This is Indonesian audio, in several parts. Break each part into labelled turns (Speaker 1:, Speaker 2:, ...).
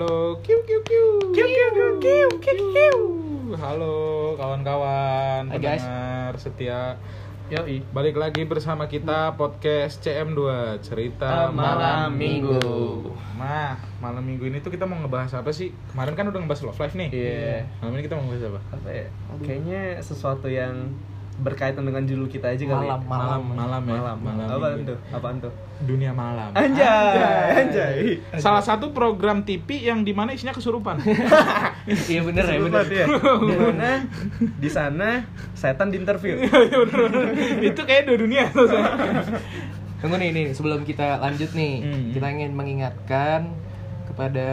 Speaker 1: Halo, kiu kiu kiu.
Speaker 2: Kiu, kiu, kiu, kiu, kiu, kiu.
Speaker 1: Halo kawan-kawan
Speaker 2: Hai, guys.
Speaker 1: pendengar setia.
Speaker 2: Yoi.
Speaker 1: Balik lagi bersama kita podcast CM2 Cerita
Speaker 2: Malam Minggu.
Speaker 1: Nah, malam minggu ini tuh kita mau ngebahas apa sih? Kemarin kan udah ngebahas love life nih.
Speaker 2: Iya.
Speaker 1: Malam ini kita mau ngebahas apa?
Speaker 3: apa ya kayaknya sesuatu yang berkaitan dengan judul kita aja kali
Speaker 2: Malam, malam.
Speaker 1: malam ya.
Speaker 3: malam,
Speaker 1: malam
Speaker 3: apaan tuh apaan tuh
Speaker 1: Dunia malam.
Speaker 3: anjay anjay
Speaker 1: Salah satu program TV yang di mana isinya kesurupan.
Speaker 2: Iya bener ya bener.
Speaker 3: Ya. di mana di sana setan di interview
Speaker 1: Iya, bener. Itu kayak dua dunia tuh.
Speaker 2: Tunggu nih, nih sebelum kita lanjut nih,
Speaker 1: Hmm.
Speaker 2: kita ingin mengingatkan kepada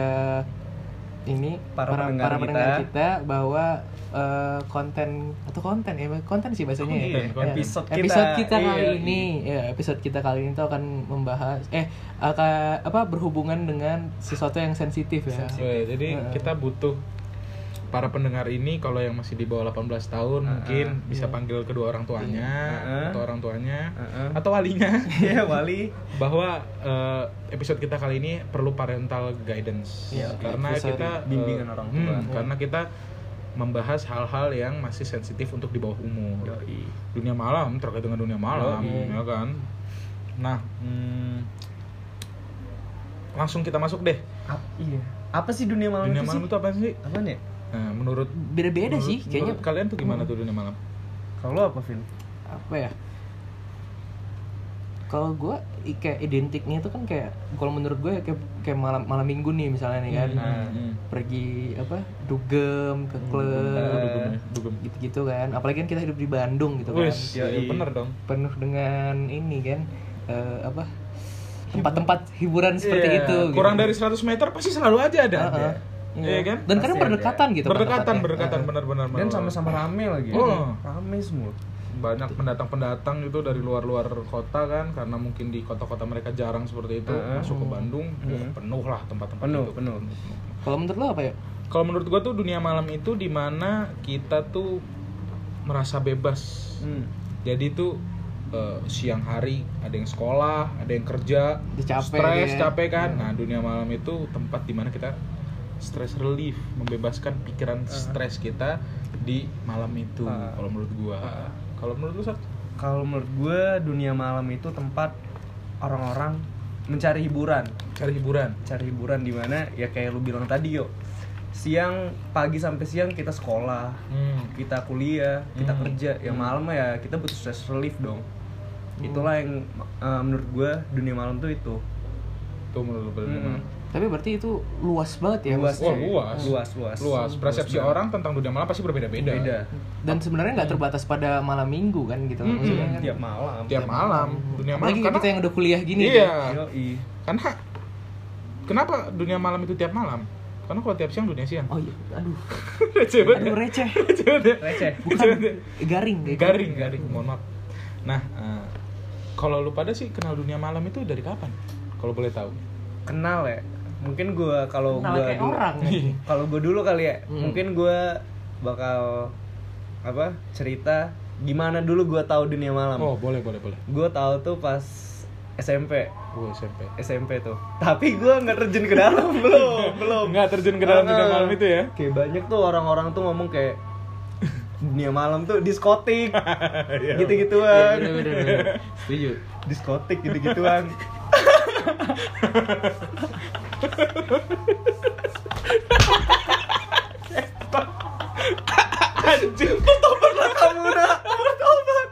Speaker 2: ini
Speaker 3: Para
Speaker 2: para
Speaker 3: pendengar
Speaker 2: para pendengar
Speaker 3: kita.
Speaker 2: kita bahwa eh, konten atau konten ya konten sih bahasanya ya.
Speaker 1: Konten, konten.
Speaker 2: Ya,
Speaker 3: Episode kita.
Speaker 2: episode kita kali
Speaker 3: Iya,
Speaker 2: ini ya episode kita kali ini tuh akan membahas eh akan apa berhubungan dengan sesuatu yang sensitif ya
Speaker 1: Weh, jadi
Speaker 2: Heeh.
Speaker 1: kita butuh para pendengar ini kalau yang masih di bawah 18 tahun mungkin bisa panggil kedua orang tuanya
Speaker 3: Heeh.
Speaker 1: atau orang tuanya
Speaker 3: Heeh.
Speaker 1: atau walinya.
Speaker 3: Iya wali.
Speaker 1: Bahwa eh, episode kita kali ini perlu parental guidance.
Speaker 2: Iya,
Speaker 1: karena kita eh,
Speaker 3: bimbingan orang tua.
Speaker 1: hmm, karena kita membahas hal-hal yang masih sensitif untuk di bawah umur.
Speaker 3: Yoi.
Speaker 1: dunia malam terkait dengan dunia malam
Speaker 2: Yoi.
Speaker 1: ya kan? Nah hmm, langsung kita masuk deh.
Speaker 3: Ap- iya. Apa sih dunia malam
Speaker 1: dunia
Speaker 3: itu
Speaker 1: malam
Speaker 3: sih?
Speaker 1: itu apa sih?
Speaker 3: Apaan ya
Speaker 1: Nah, menurut
Speaker 2: beda-beda
Speaker 1: menurut-
Speaker 2: sih kayaknya
Speaker 1: menurut kalian tuh gimana tuh dunia malam?
Speaker 3: kalau apa Vin
Speaker 2: apa ya kalau gue kayak identiknya itu kan kayak kalau menurut gue kayak kayak malam malam minggu nih misalnya nih kan
Speaker 1: Hmm.
Speaker 2: pergi apa dugem ke klub
Speaker 1: dugem ya, dugem.
Speaker 2: gitu-gitu kan apalagi kan kita hidup di Bandung gitu kan
Speaker 1: Wis, ya,
Speaker 3: Yoi.
Speaker 1: bener dong.
Speaker 2: penuh dengan ini kan eh, apa tempat-tempat hiburan seperti
Speaker 1: Iya,
Speaker 2: itu
Speaker 1: Kurang
Speaker 2: gitu.
Speaker 1: dari 100 meter pasti selalu aja ada.
Speaker 2: Heeh.
Speaker 1: Iya kan?
Speaker 2: dan kadang berdekatan gitu
Speaker 1: berdekatan, berdekatan
Speaker 2: Heeh.
Speaker 1: benar-benar.
Speaker 3: dan sama-sama rame lagi
Speaker 1: Oh.
Speaker 3: rame semua
Speaker 1: banyak pendatang-pendatang itu dari luar-luar kota kan karena mungkin di kota-kota mereka jarang seperti itu
Speaker 3: Heeh.
Speaker 1: masuk ke Bandung wah,
Speaker 3: Hmm.
Speaker 1: penuh lah tempat-tempat
Speaker 3: Penuh,
Speaker 1: itu
Speaker 3: penuh.
Speaker 2: kalau menurut lo apa ya
Speaker 1: Kalau menurut gua tuh dunia malam itu di mana kita tuh merasa bebas
Speaker 3: hmm.
Speaker 1: jadi tuh eh, siang hari ada yang sekolah ada yang kerja
Speaker 2: capek
Speaker 1: stres
Speaker 2: dia.
Speaker 1: capek kan nah dunia malam itu tempat di mana kita stress relief membebaskan pikiran stres kita di malam itu
Speaker 3: Ah.
Speaker 1: kalau menurut gua
Speaker 3: Ah.
Speaker 1: kalau menurut lu?
Speaker 3: Kalau menurut gue dunia malam itu tempat orang-orang mencari hiburan,
Speaker 1: cari hiburan
Speaker 3: cari hiburan di mana ya kayak lu bilang tadi yo. Siang pagi sampai siang kita sekolah,
Speaker 1: hmm.
Speaker 3: kita kuliah, kita
Speaker 1: Hmm.
Speaker 3: kerja. Yang malam mah ya kita butuh stress relief dong. Itulah yang uh, menurut gue dunia malam tuh itu.
Speaker 1: tuh menurut dunia
Speaker 3: Hmm.
Speaker 2: Tapi berarti itu luas banget ya
Speaker 3: Luas,
Speaker 1: Wah,
Speaker 3: cuy.
Speaker 1: luas.
Speaker 3: luas, luas,
Speaker 1: luas persepsi
Speaker 3: banget.
Speaker 1: orang tentang dunia malam pasti berbeda-beda
Speaker 3: beda.
Speaker 2: dan sebenarnya nggak terbatas pada malam minggu kan gitu
Speaker 1: Mm-mm.
Speaker 2: maksudnya kan
Speaker 3: Tiap malam.
Speaker 1: tiap malam dunia malam
Speaker 2: apalagi
Speaker 1: karena
Speaker 2: kita yang udah kuliah gini
Speaker 1: iya
Speaker 2: kan.
Speaker 1: Karena kenapa dunia malam itu tiap malam karena kalau tiap siang dunia siang
Speaker 2: oh iya aduh
Speaker 1: receh banget
Speaker 2: aduh receh
Speaker 1: Receh banget ya.
Speaker 3: Receh.
Speaker 2: bukan garing kayak gitu.
Speaker 1: garing garing mohon maaf nah eh, kalau lu pada sih kenal dunia malam itu dari kapan kalau boleh tahu
Speaker 3: Kenal ya. Mungkin gue kalau gue
Speaker 2: kayak
Speaker 3: dulu,
Speaker 2: orang ya.
Speaker 3: kalau gue dulu kali ya
Speaker 2: Hmm.
Speaker 3: mungkin gue bakal apa cerita gimana dulu gue tahu dunia malam.
Speaker 1: Oh boleh boleh boleh.
Speaker 3: Gue tahu tuh pas SMP
Speaker 1: gue SMP
Speaker 3: SMP tuh. Tapi gue nggak terjun ke dalam belum belum.
Speaker 1: Nggak terjun ke dalam dunia
Speaker 3: Ah,
Speaker 1: malam itu ya?
Speaker 3: Kayak banyak tuh orang-orang tuh ngomong kayak dunia malam tuh diskotik.
Speaker 1: Iya.
Speaker 3: gitu
Speaker 2: Iya,
Speaker 3: gituan
Speaker 2: bener. setuju.
Speaker 3: Diskotik gitu gituan
Speaker 1: anjing.
Speaker 3: Tobatlah kamu nak. Bertobat.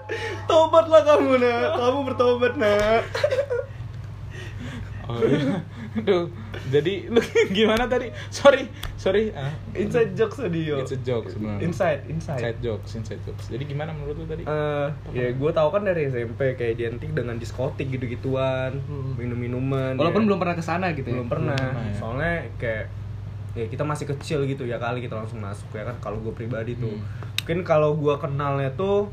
Speaker 3: Tobatlah kamu nak. Kamu bertobat nak.
Speaker 1: Oh, iya. Aduh, jadi lu gimana tadi? Sorry, sorry. Ah,
Speaker 3: Inside jokes tadi yo
Speaker 1: It's a joke sebenarnya.
Speaker 3: Inside Inside
Speaker 1: Inside jokes, inside jokes. Jadi gimana menurut lu tadi?
Speaker 3: Eh, ya gue tau kan dari SMP kayak identik dengan diskotik gitu-gituan,
Speaker 2: Hmm.
Speaker 3: minum-minuman.
Speaker 2: walaupun
Speaker 3: ya.
Speaker 2: belum pernah ke sana gitu ya
Speaker 3: belum pernah.
Speaker 1: Belum pernah, ya.
Speaker 3: Soalnya kayak ya kita masih kecil gitu ya kali kita langsung masuk ya kan kalau gue pribadi tuh.
Speaker 1: Hmm.
Speaker 3: Mungkin kalau gue kenalnya tuh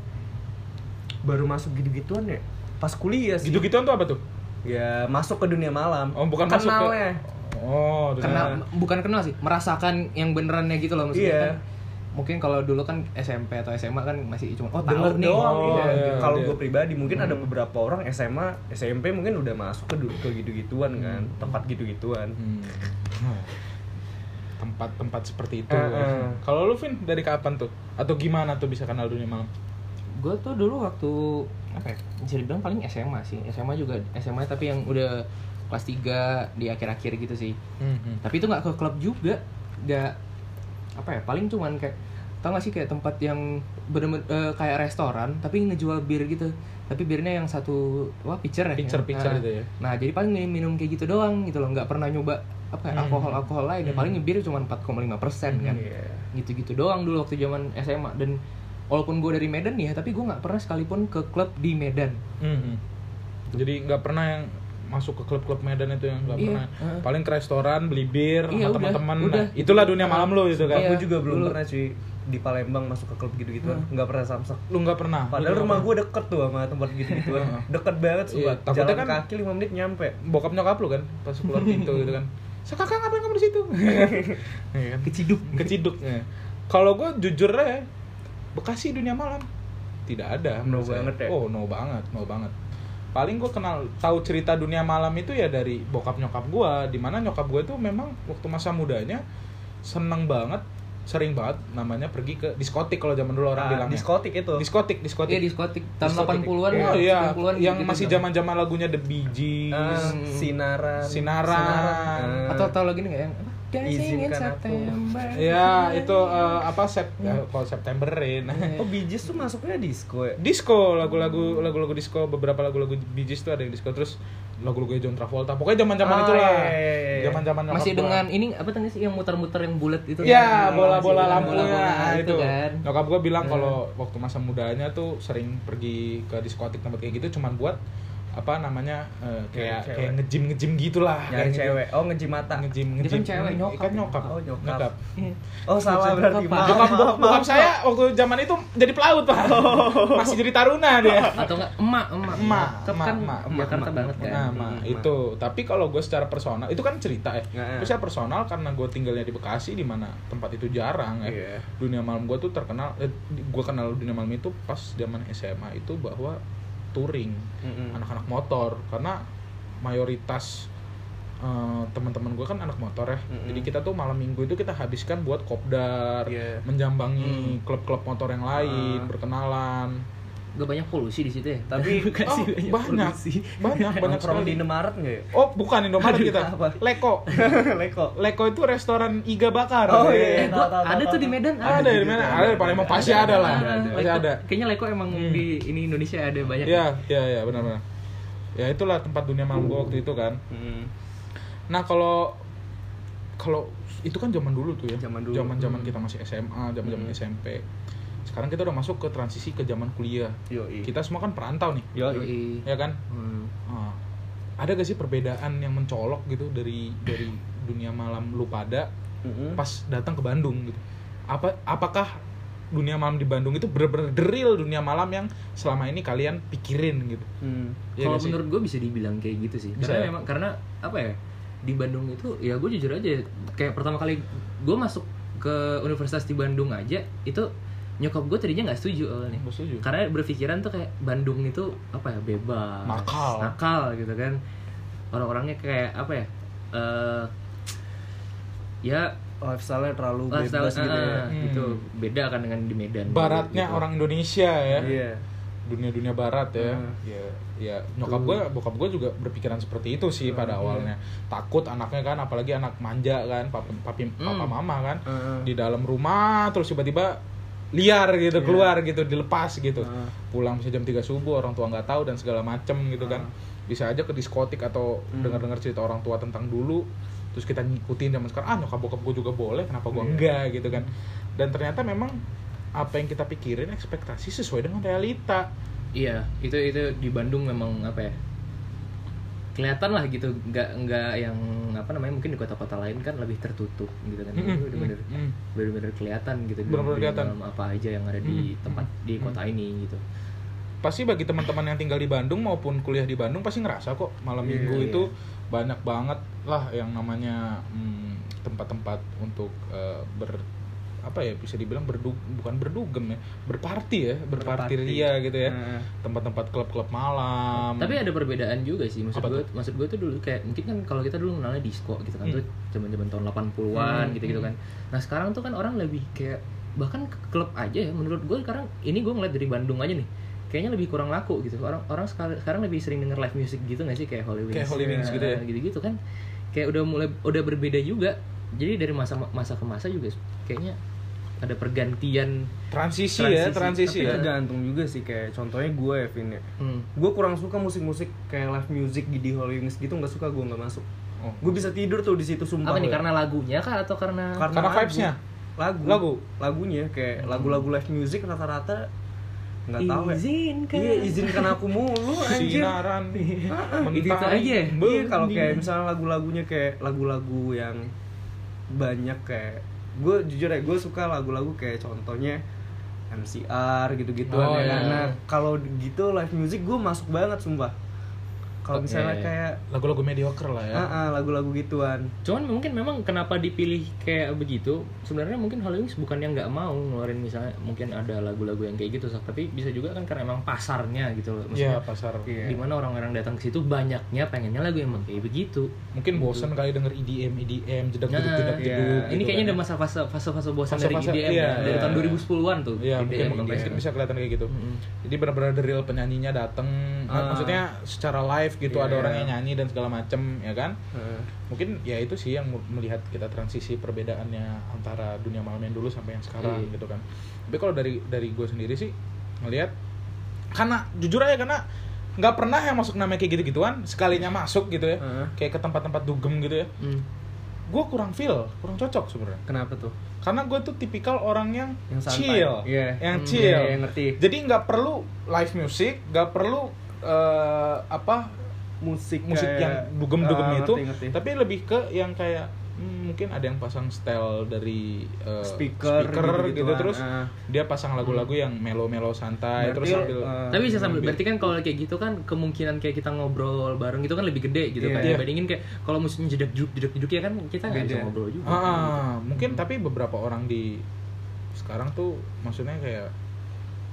Speaker 3: baru masuk gitu-gituan ya pas kuliah sih.
Speaker 1: Gitu-gituan tuh apa tuh?
Speaker 3: Ya masuk ke dunia malam.
Speaker 1: Oh, bukan masuk ke-
Speaker 3: Kenalnya.
Speaker 1: Oh,
Speaker 2: kenal bukan kenal sih merasakan yang benerannya gitu loh maksudnya
Speaker 3: Iya.
Speaker 2: kan mungkin kalau dulu kan SMP atau SMA kan masih cuma oh
Speaker 3: Denger
Speaker 2: tahu nih
Speaker 3: doang
Speaker 1: Oh,
Speaker 3: iya.
Speaker 1: iya,
Speaker 3: Kalau
Speaker 1: iya.
Speaker 3: gue pribadi mungkin ada beberapa orang SMA, SMP mungkin udah masuk ke ke gitu-gituan kan, tempat gitu-gituan.
Speaker 1: Hmm. tempat-tempat seperti itu.
Speaker 3: Eh, eh.
Speaker 1: Kalau lu Vin dari kapan tuh? Atau gimana tuh bisa kenal dunia malam?
Speaker 2: gue tuh dulu waktu apa ya bisa dibilang paling SMA sih SMA juga SMA tapi yang udah kelas 3 di akhir-akhir gitu sih
Speaker 1: Hmm,
Speaker 2: tapi itu nggak ke klub juga nggak apa ya paling cuman kayak tau gak sih kayak tempat yang bener-bener eh, kayak restoran tapi ngejual bir gitu tapi birnya yang satu wah pitcher ya
Speaker 1: Pitcher-pitcher
Speaker 2: nah,
Speaker 1: gitu ya.
Speaker 2: nah jadi paling minum, minum kayak gitu doang gitu loh nggak pernah nyoba apa ya,
Speaker 1: Hmm.
Speaker 2: alkohol alkohol lain ya
Speaker 1: Hmm.
Speaker 2: paling bir cuma 4,5 persen kan
Speaker 3: Iya.
Speaker 2: gitu-gitu doang dulu waktu zaman SMA dan walaupun gue dari Medan nih ya tapi gue nggak pernah sekalipun ke klub di Medan
Speaker 1: Hmm. Jadi nggak pernah yang masuk ke klub-klub Medan itu yang nggak
Speaker 2: Iya,
Speaker 1: pernah.
Speaker 2: heeh.
Speaker 1: Paling ke restoran beli bir
Speaker 2: Iya,
Speaker 1: sama teman-teman. Nah, itulah dunia malam lu itu kan.
Speaker 2: Iya.
Speaker 3: Aku juga belum pernah cuy di Palembang masuk ke klub gitu-gitu nggak pernah samsak
Speaker 1: Lu nggak pernah.
Speaker 3: padahal
Speaker 1: Lu
Speaker 3: rumah gue deket tuh sama tempat gitu-gitu deket banget
Speaker 1: Iya,
Speaker 3: sumpah
Speaker 1: takutnya
Speaker 3: jalan
Speaker 1: kan-
Speaker 3: kaki 5 menit nyampe
Speaker 1: bokap nyokap lu kan pas keluar pintu gitu kan. "Sa, kakak ngapain kamu di situ? Iya kan?
Speaker 2: keciduk
Speaker 1: Keciduk. ya. Kalau gue jujur ya, Bekasi dunia malam tidak ada.
Speaker 3: No banget ya?
Speaker 1: Oh no banget, no banget. Paling gue kenal tahu cerita dunia malam itu ya dari bokap nyokap gue, di mana nyokap gue tuh memang waktu masa mudanya seneng banget, sering banget namanya pergi ke diskotik kalau zaman dulu orang
Speaker 3: Ah,
Speaker 1: bilangnya.
Speaker 3: diskotik itu
Speaker 1: Diskotik, diskotik.
Speaker 2: Iya diskotik tahun
Speaker 1: Diskotik.
Speaker 2: 80-an
Speaker 1: Oh iya,
Speaker 2: 90-an
Speaker 1: yang
Speaker 2: gitu-gitu
Speaker 1: masih
Speaker 2: kan.
Speaker 1: zaman-zaman lagunya The Bee Gees.
Speaker 3: Ah, sinaran
Speaker 1: Sinaran.
Speaker 3: Ah.
Speaker 2: atau atau lagi nih yang apa? Dancing in
Speaker 3: Izinkan aku.
Speaker 2: September.
Speaker 1: Ya, itu eh, apa sep ya, kalau Septemberin.
Speaker 3: oh bijis tuh masuknya disco ya
Speaker 1: disco lagu-lagu lagu-lagu disco beberapa lagu-lagu Bee Gees tuh ada yang disco terus lagu-lagu John Travolta pokoknya zaman-zaman
Speaker 3: Oh,
Speaker 1: itulah
Speaker 3: iya, iya, iya.
Speaker 1: zaman-zaman nyokap
Speaker 2: Masih
Speaker 1: gua.
Speaker 2: dengan ini apa tadi sih yang muter-muter yang bulat itu?
Speaker 1: ya bola-bola
Speaker 2: Masih
Speaker 1: lampunya
Speaker 2: bola-bola
Speaker 1: nah,
Speaker 2: itu
Speaker 1: itu
Speaker 2: kan.
Speaker 1: nyokap gue bilang kalau waktu masa mudanya tuh sering pergi ke diskotik tempat kayak gitu cuman buat apa namanya eh, kayak
Speaker 3: Cewek.
Speaker 1: kayak ngejim ngejim gitulah
Speaker 3: nyari
Speaker 1: Kayak
Speaker 3: cewek oh ngejim mata
Speaker 1: ngejim ngejim
Speaker 2: kan cewek, nyokap.
Speaker 1: kan nyokap
Speaker 3: Oh, nyokap.
Speaker 2: Iya.
Speaker 3: oh salah berarti maaf,
Speaker 1: Bokap,
Speaker 3: maaf,
Speaker 1: bokap
Speaker 3: maaf.
Speaker 1: saya waktu zaman itu jadi pelaut pak, masih jadi taruna dia.
Speaker 2: Atau enggak emak emak
Speaker 1: emak
Speaker 2: kan
Speaker 1: emak
Speaker 2: Jakarta
Speaker 3: emak,
Speaker 2: banget kan.
Speaker 1: nah emak itu tapi kalau gue secara personal itu kan cerita ya
Speaker 3: Nah.
Speaker 1: Tapi secara personal karena gue tinggalnya di Bekasi di mana tempat itu jarang ya
Speaker 3: Iya.
Speaker 1: dunia malam gue tuh terkenal eh, gue kenal dunia malam itu pas zaman SMA itu bahwa touring
Speaker 3: Mm-mm.
Speaker 1: anak-anak motor karena mayoritas eh, teman-teman gue kan anak motor ya
Speaker 3: Mm-mm.
Speaker 1: jadi kita tuh malam minggu itu kita habiskan buat kopdar
Speaker 3: Iya.
Speaker 1: menjambangi klub-klub motor yang lain
Speaker 3: Ah.
Speaker 1: berkenalan
Speaker 2: Gak banyak polusi di situ ya.
Speaker 3: Tapi-
Speaker 1: Oh, banyak
Speaker 2: polusi.
Speaker 1: banyak banyak
Speaker 3: nongkrong
Speaker 1: sekali
Speaker 3: di Indomaret nggak ya
Speaker 1: oh bukan Indomaret
Speaker 3: Aduh,
Speaker 1: kita
Speaker 3: apa?
Speaker 1: Leko
Speaker 3: Leko
Speaker 1: Leko itu restoran iga bakar
Speaker 3: Oh,
Speaker 2: Eh,
Speaker 3: iya.
Speaker 2: gua
Speaker 3: Tahu, tahu,
Speaker 2: ada tuh di. Medan.
Speaker 1: ada di mana ada di Palembang pasti ada lah
Speaker 3: ada, ada.
Speaker 1: pasti ada
Speaker 2: Kayaknya Leko emang
Speaker 1: Hmm.
Speaker 2: di ini Indonesia ada banyak.
Speaker 1: ya ya ya benar-benar ya itulah tempat dunia malam gua waktu itu kan
Speaker 3: Mm.
Speaker 1: nah kalau kalau itu kan zaman dulu tuh ya
Speaker 3: Zaman dulu.
Speaker 1: zaman zaman
Speaker 2: Hmm.
Speaker 1: kita masih SMA zaman zaman
Speaker 3: Hmm.
Speaker 1: SMP sekarang kita udah masuk ke transisi ke zaman kuliah
Speaker 3: Yoi.
Speaker 1: kita semua kan perantau nih
Speaker 3: Yoi.
Speaker 1: Ya kan
Speaker 2: Hmm.
Speaker 1: Ah. ada gak sih perbedaan yang mencolok gitu dari dari dunia malam lu pada
Speaker 3: Mm-mm.
Speaker 1: pas datang ke Bandung gitu apa apakah dunia malam di Bandung itu bener-bener real dunia malam yang selama ini kalian pikirin gitu
Speaker 3: Hmm.
Speaker 1: Iya
Speaker 2: Kalau menurut gue bisa dibilang kayak gitu sih.
Speaker 1: Bisa
Speaker 2: karena
Speaker 1: ya?
Speaker 2: memang karena apa ya? Di Bandung itu ya gue jujur aja kayak pertama kali gue masuk ke universitas di Bandung aja itu nyokap gue tadinya nggak setuju awalnya.
Speaker 1: Nggak setuju.
Speaker 2: Karena berpikiran tuh kayak Bandung itu apa ya bebas,
Speaker 1: Nakal.
Speaker 2: nakal gitu kan. Orang-orangnya kayak apa ya? eh ya
Speaker 3: lifestyle-nya terlalu
Speaker 2: lifestyle
Speaker 3: bebas gitu ya
Speaker 2: eh,
Speaker 1: Hmm.
Speaker 2: gitu. Beda kan dengan di Medan.
Speaker 1: baratnya
Speaker 2: gitu.
Speaker 1: orang Indonesia ya
Speaker 3: iya
Speaker 1: dunia-dunia barat ya
Speaker 3: Hmm.
Speaker 1: ya ya nyokap gue bokap gue juga berpikiran seperti itu sih pada
Speaker 3: Hmm,
Speaker 1: awalnya takut anaknya kan apalagi anak manja kan papi, papi papa
Speaker 2: Hmm.
Speaker 1: mama kan
Speaker 3: Heeh.
Speaker 1: di dalam rumah terus tiba-tiba liar gitu
Speaker 3: Iya.
Speaker 1: keluar gitu dilepas gitu
Speaker 3: Heeh.
Speaker 1: pulang bisa jam 3 subuh orang tua nggak tahu dan segala macem gitu kan bisa aja ke diskotik atau
Speaker 3: Hmm.
Speaker 1: dengar-dengar cerita orang tua tentang dulu terus kita ngikutin zaman sekarang ah nyokap bokap gue juga boleh kenapa gue
Speaker 3: Iya.
Speaker 1: enggak gitu kan dan ternyata memang apa yang kita pikirin ekspektasi sesuai dengan realita
Speaker 2: Iya, itu itu di Bandung memang apa ya? Kelihatan lah gitu, nggak nggak yang apa namanya mungkin di kota-kota lain kan lebih tertutup gitu kan. Itu bener-bener bener-bener kelihatan gitu.
Speaker 1: Bener-bener kelihatan.
Speaker 2: dalam apa aja yang ada di
Speaker 1: Mm.
Speaker 2: tempat di kota ini gitu.
Speaker 1: pasti bagi teman-teman yang tinggal di Bandung maupun kuliah di Bandung pasti ngerasa kok malam
Speaker 3: Iya,
Speaker 1: minggu
Speaker 3: iya.
Speaker 1: itu banyak banget lah yang namanya hmm, tempat-tempat untuk eh, ber apa ya bisa dibilang berdug bukan berdugem ya berparti ya berparti ria gitu ya
Speaker 3: Heeh.
Speaker 1: tempat-tempat klub-klub malam
Speaker 2: Tapi ada perbedaan juga sih. Maksud
Speaker 1: Apa
Speaker 2: gue,
Speaker 1: tuh?
Speaker 2: maksud gue tuh dulu kayak mungkin kan kalau kita dulu mengenalnya disco gitu kan
Speaker 1: Hmm.
Speaker 2: tuh zaman-zaman tahun 80-an
Speaker 1: Hmm,
Speaker 2: gitu-gitu
Speaker 1: hmm.
Speaker 2: kan. Nah, sekarang tuh kan orang lebih kayak bahkan ke klub aja ya menurut gue sekarang ini gue ngeliat dari Bandung aja nih. Kayaknya lebih kurang laku gitu. Orang orang sekarang lebih sering denger live music gitu gak sih kayak Holy Wings.
Speaker 1: Kayak Holy Wings gitu ya?
Speaker 2: Gitu-gitu kan. Kayak udah mulai udah berbeda juga. Jadi dari masa masa ke masa juga kayaknya ada pergantian
Speaker 1: transisi, ya transisi
Speaker 3: Tapi
Speaker 1: ya
Speaker 3: tergantung juga sih kayak contohnya gue ya Vin ya.
Speaker 2: hmm.
Speaker 3: Gue kurang suka musik-musik kayak live music di Holy Wings gitu nggak suka gue nggak masuk.
Speaker 1: Oh.
Speaker 3: Gue bisa tidur tuh di situ sumpah.
Speaker 2: apa nih
Speaker 3: ya.
Speaker 2: karena lagunya kah atau karena
Speaker 1: Karena
Speaker 3: lagu.
Speaker 1: vibes-nya?
Speaker 3: Lagu.
Speaker 1: Lagu?
Speaker 3: Lagunya kayak lagu-lagu live music rata-rata nggak tahu ya.
Speaker 2: Izinkan.
Speaker 3: Iya, izinkan aku mulu anjir.
Speaker 1: sinaran
Speaker 2: Itu
Speaker 1: mentari.
Speaker 2: aja ya?
Speaker 1: Be-
Speaker 3: Iya kalau kayak misalnya lagu-lagunya kayak lagu-lagu yang banyak kayak gue jujur ya gue suka lagu-lagu kayak contohnya MCR gitu-gitu
Speaker 1: Oh,
Speaker 3: ya.
Speaker 1: iya.
Speaker 3: Nah kalau gitu live music gue masuk banget sumpah. Kalau
Speaker 2: Oke.
Speaker 3: misalnya kayak
Speaker 1: lagu-lagu mediocre lah ya
Speaker 3: ah, lagu-lagu gituan.
Speaker 2: Cuman mungkin memang kenapa dipilih kayak begitu Sebenarnya mungkin Holy Wings bukan yang nggak mau ngeluarin misalnya Mungkin ada lagu-lagu yang kayak gitu. Tapi bisa juga kan karena emang pasarnya gitu loh
Speaker 1: Iya
Speaker 2: Maksudnya
Speaker 1: pasar
Speaker 3: Iya.
Speaker 2: Di mana orang-orang datang ke situ banyaknya pengennya lagu yang kayak begitu
Speaker 1: mungkin bosen kali denger EDM EDM jedak
Speaker 2: Nah,
Speaker 1: jeduk jedak
Speaker 3: iya.
Speaker 1: jeduk
Speaker 2: Ini
Speaker 1: gitu
Speaker 2: kayaknya
Speaker 1: kan.
Speaker 2: udah masa-fase fase-fase bosan dari
Speaker 1: Fase-fase,
Speaker 2: IDM
Speaker 1: iya,
Speaker 2: ya Dari
Speaker 1: iya.
Speaker 2: tahun 2010-an tuh
Speaker 1: Iya mungkin
Speaker 2: IDM,
Speaker 1: mungkin bisa,
Speaker 2: IDM.
Speaker 1: bisa kelihatan kayak gitu.
Speaker 2: Mm-mm.
Speaker 1: Jadi benar-benar the real penyanyinya datang,
Speaker 3: Ah.
Speaker 1: maksudnya secara live gitu
Speaker 3: Iya.
Speaker 1: ada orang yang nyanyi dan segala macem ya kan.
Speaker 3: Heeh.
Speaker 1: Mungkin ya itu sih yang melihat kita transisi perbedaannya antara dunia malam yang dulu sampai yang sekarang
Speaker 2: Iya.
Speaker 1: gitu kan. Tapi kalau dari dari gue sendiri sih ngelihat karena jujur aja karena nggak pernah yang masuk namanya kayak gitu-gituan sekalinya masuk gitu ya
Speaker 3: Heeh.
Speaker 1: kayak ke tempat-tempat dugem gitu ya
Speaker 2: Hmm.
Speaker 1: gue kurang feel kurang cocok sebenarnya
Speaker 3: Kenapa tuh?
Speaker 1: karena gue tuh tipikal orang yang,
Speaker 3: Yang santai.
Speaker 1: chill
Speaker 3: Iya.
Speaker 1: yang
Speaker 2: Hmm,
Speaker 1: chill
Speaker 3: iya, iya, ngerti.
Speaker 1: jadi nggak perlu live music nggak perlu eh, apa
Speaker 3: Musik
Speaker 1: musik
Speaker 3: kayak-
Speaker 1: yang dugem-dugem
Speaker 3: Ah,
Speaker 1: itu
Speaker 3: ngerti, ngerti.
Speaker 1: tapi lebih ke yang kayak hmm, mungkin ada yang pasang style dari eh,
Speaker 3: Speaker
Speaker 1: speaker gitu
Speaker 3: gitu-gituan,
Speaker 1: terus
Speaker 3: ah.
Speaker 1: dia pasang lagu-lagu yang melo-melo santai
Speaker 3: Berarti,
Speaker 1: terus sambil
Speaker 3: eh,
Speaker 2: Tapi bisa sambil berarti kan kalau kayak gitu kan kemungkinan kayak kita ngobrol bareng gitu kan lebih gede gitu
Speaker 3: Iya.
Speaker 2: kan
Speaker 1: Iya.
Speaker 2: dibandingin kayak kalau musiknya jedek jeduk jedek jeduk ya kan kita nggak bisa ngobrol juga.
Speaker 1: Ah, ah, mungkin tapi beberapa orang di sekarang tuh maksudnya kayak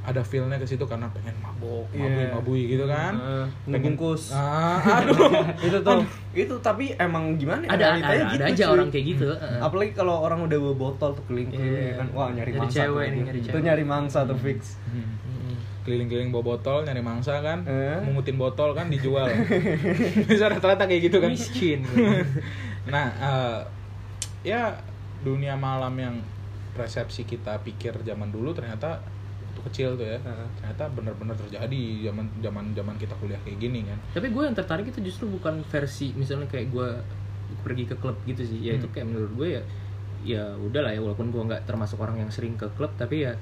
Speaker 1: ada feelnya ke situ karena pengen mabok,
Speaker 3: Iya.
Speaker 1: mabui, mabui gitu kan.
Speaker 3: Heeh,
Speaker 1: Pengen-. Ah, aduh.
Speaker 3: itu tuh itu tapi emang gimana ya,
Speaker 2: Ada ada, ada
Speaker 3: gitu,
Speaker 2: aja
Speaker 3: cuy.
Speaker 2: orang kayak gitu. heeh.
Speaker 3: apalagi kalau orang udah bawa botol tuh keliling-keliling
Speaker 2: Iya.
Speaker 3: ya kan wah nyari,
Speaker 2: Nyari
Speaker 3: mangsa
Speaker 2: cewek
Speaker 3: tuh
Speaker 2: nih,
Speaker 3: itu.
Speaker 2: nyari
Speaker 3: itu nyari mangsa tuh fix
Speaker 1: Hmm.
Speaker 2: Mm-mm.
Speaker 1: Keliling-keliling bawa botol nyari mangsa kan,
Speaker 3: Eh.
Speaker 1: mungutin botol kan dijual. Bisa rata-rata kayak gitu kan.
Speaker 2: Miskin.
Speaker 1: Nah, eh, ya dunia malam yang persepsi kita pikir zaman dulu ternyata waktu kecil tuh ya. Ternyata benar-benar terjadi zaman zaman zaman kita kuliah kayak gini kan.
Speaker 2: Tapi gue yang tertarik itu justru bukan versi misalnya kayak gue pergi ke klub gitu sih. Ya itu
Speaker 1: Hmm.
Speaker 2: kayak menurut gue ya ya udah lah ya walaupun gue nggak termasuk orang yang sering ke klub tapi ya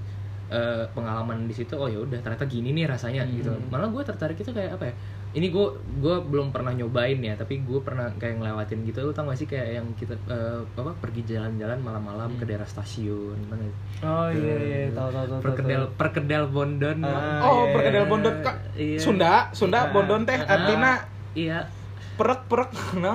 Speaker 2: eh, pengalaman di situ oh ya udah ternyata gini nih rasanya
Speaker 1: Hmm.
Speaker 2: gitu. Malah gue tertarik itu kayak apa ya? Ini gue gue belum pernah nyobain ya, tapi gue pernah kayak ngelewatin gitu. Lu tau gak sih kayak yang kita eh, apa pergi jalan-jalan malam-malam ke
Speaker 1: Hmm.
Speaker 2: daerah stasiun gimana?
Speaker 3: oh iya iya tahu tahu tahu
Speaker 2: Perkedel perkedel Bondon.
Speaker 3: Ah,
Speaker 1: oh,
Speaker 3: iya.
Speaker 1: perkedel Bondon Kak.
Speaker 2: Iya.
Speaker 1: Sunda, Sunda
Speaker 3: Ah,
Speaker 1: Bondon teh
Speaker 2: Ah,
Speaker 1: artinya
Speaker 2: Iya.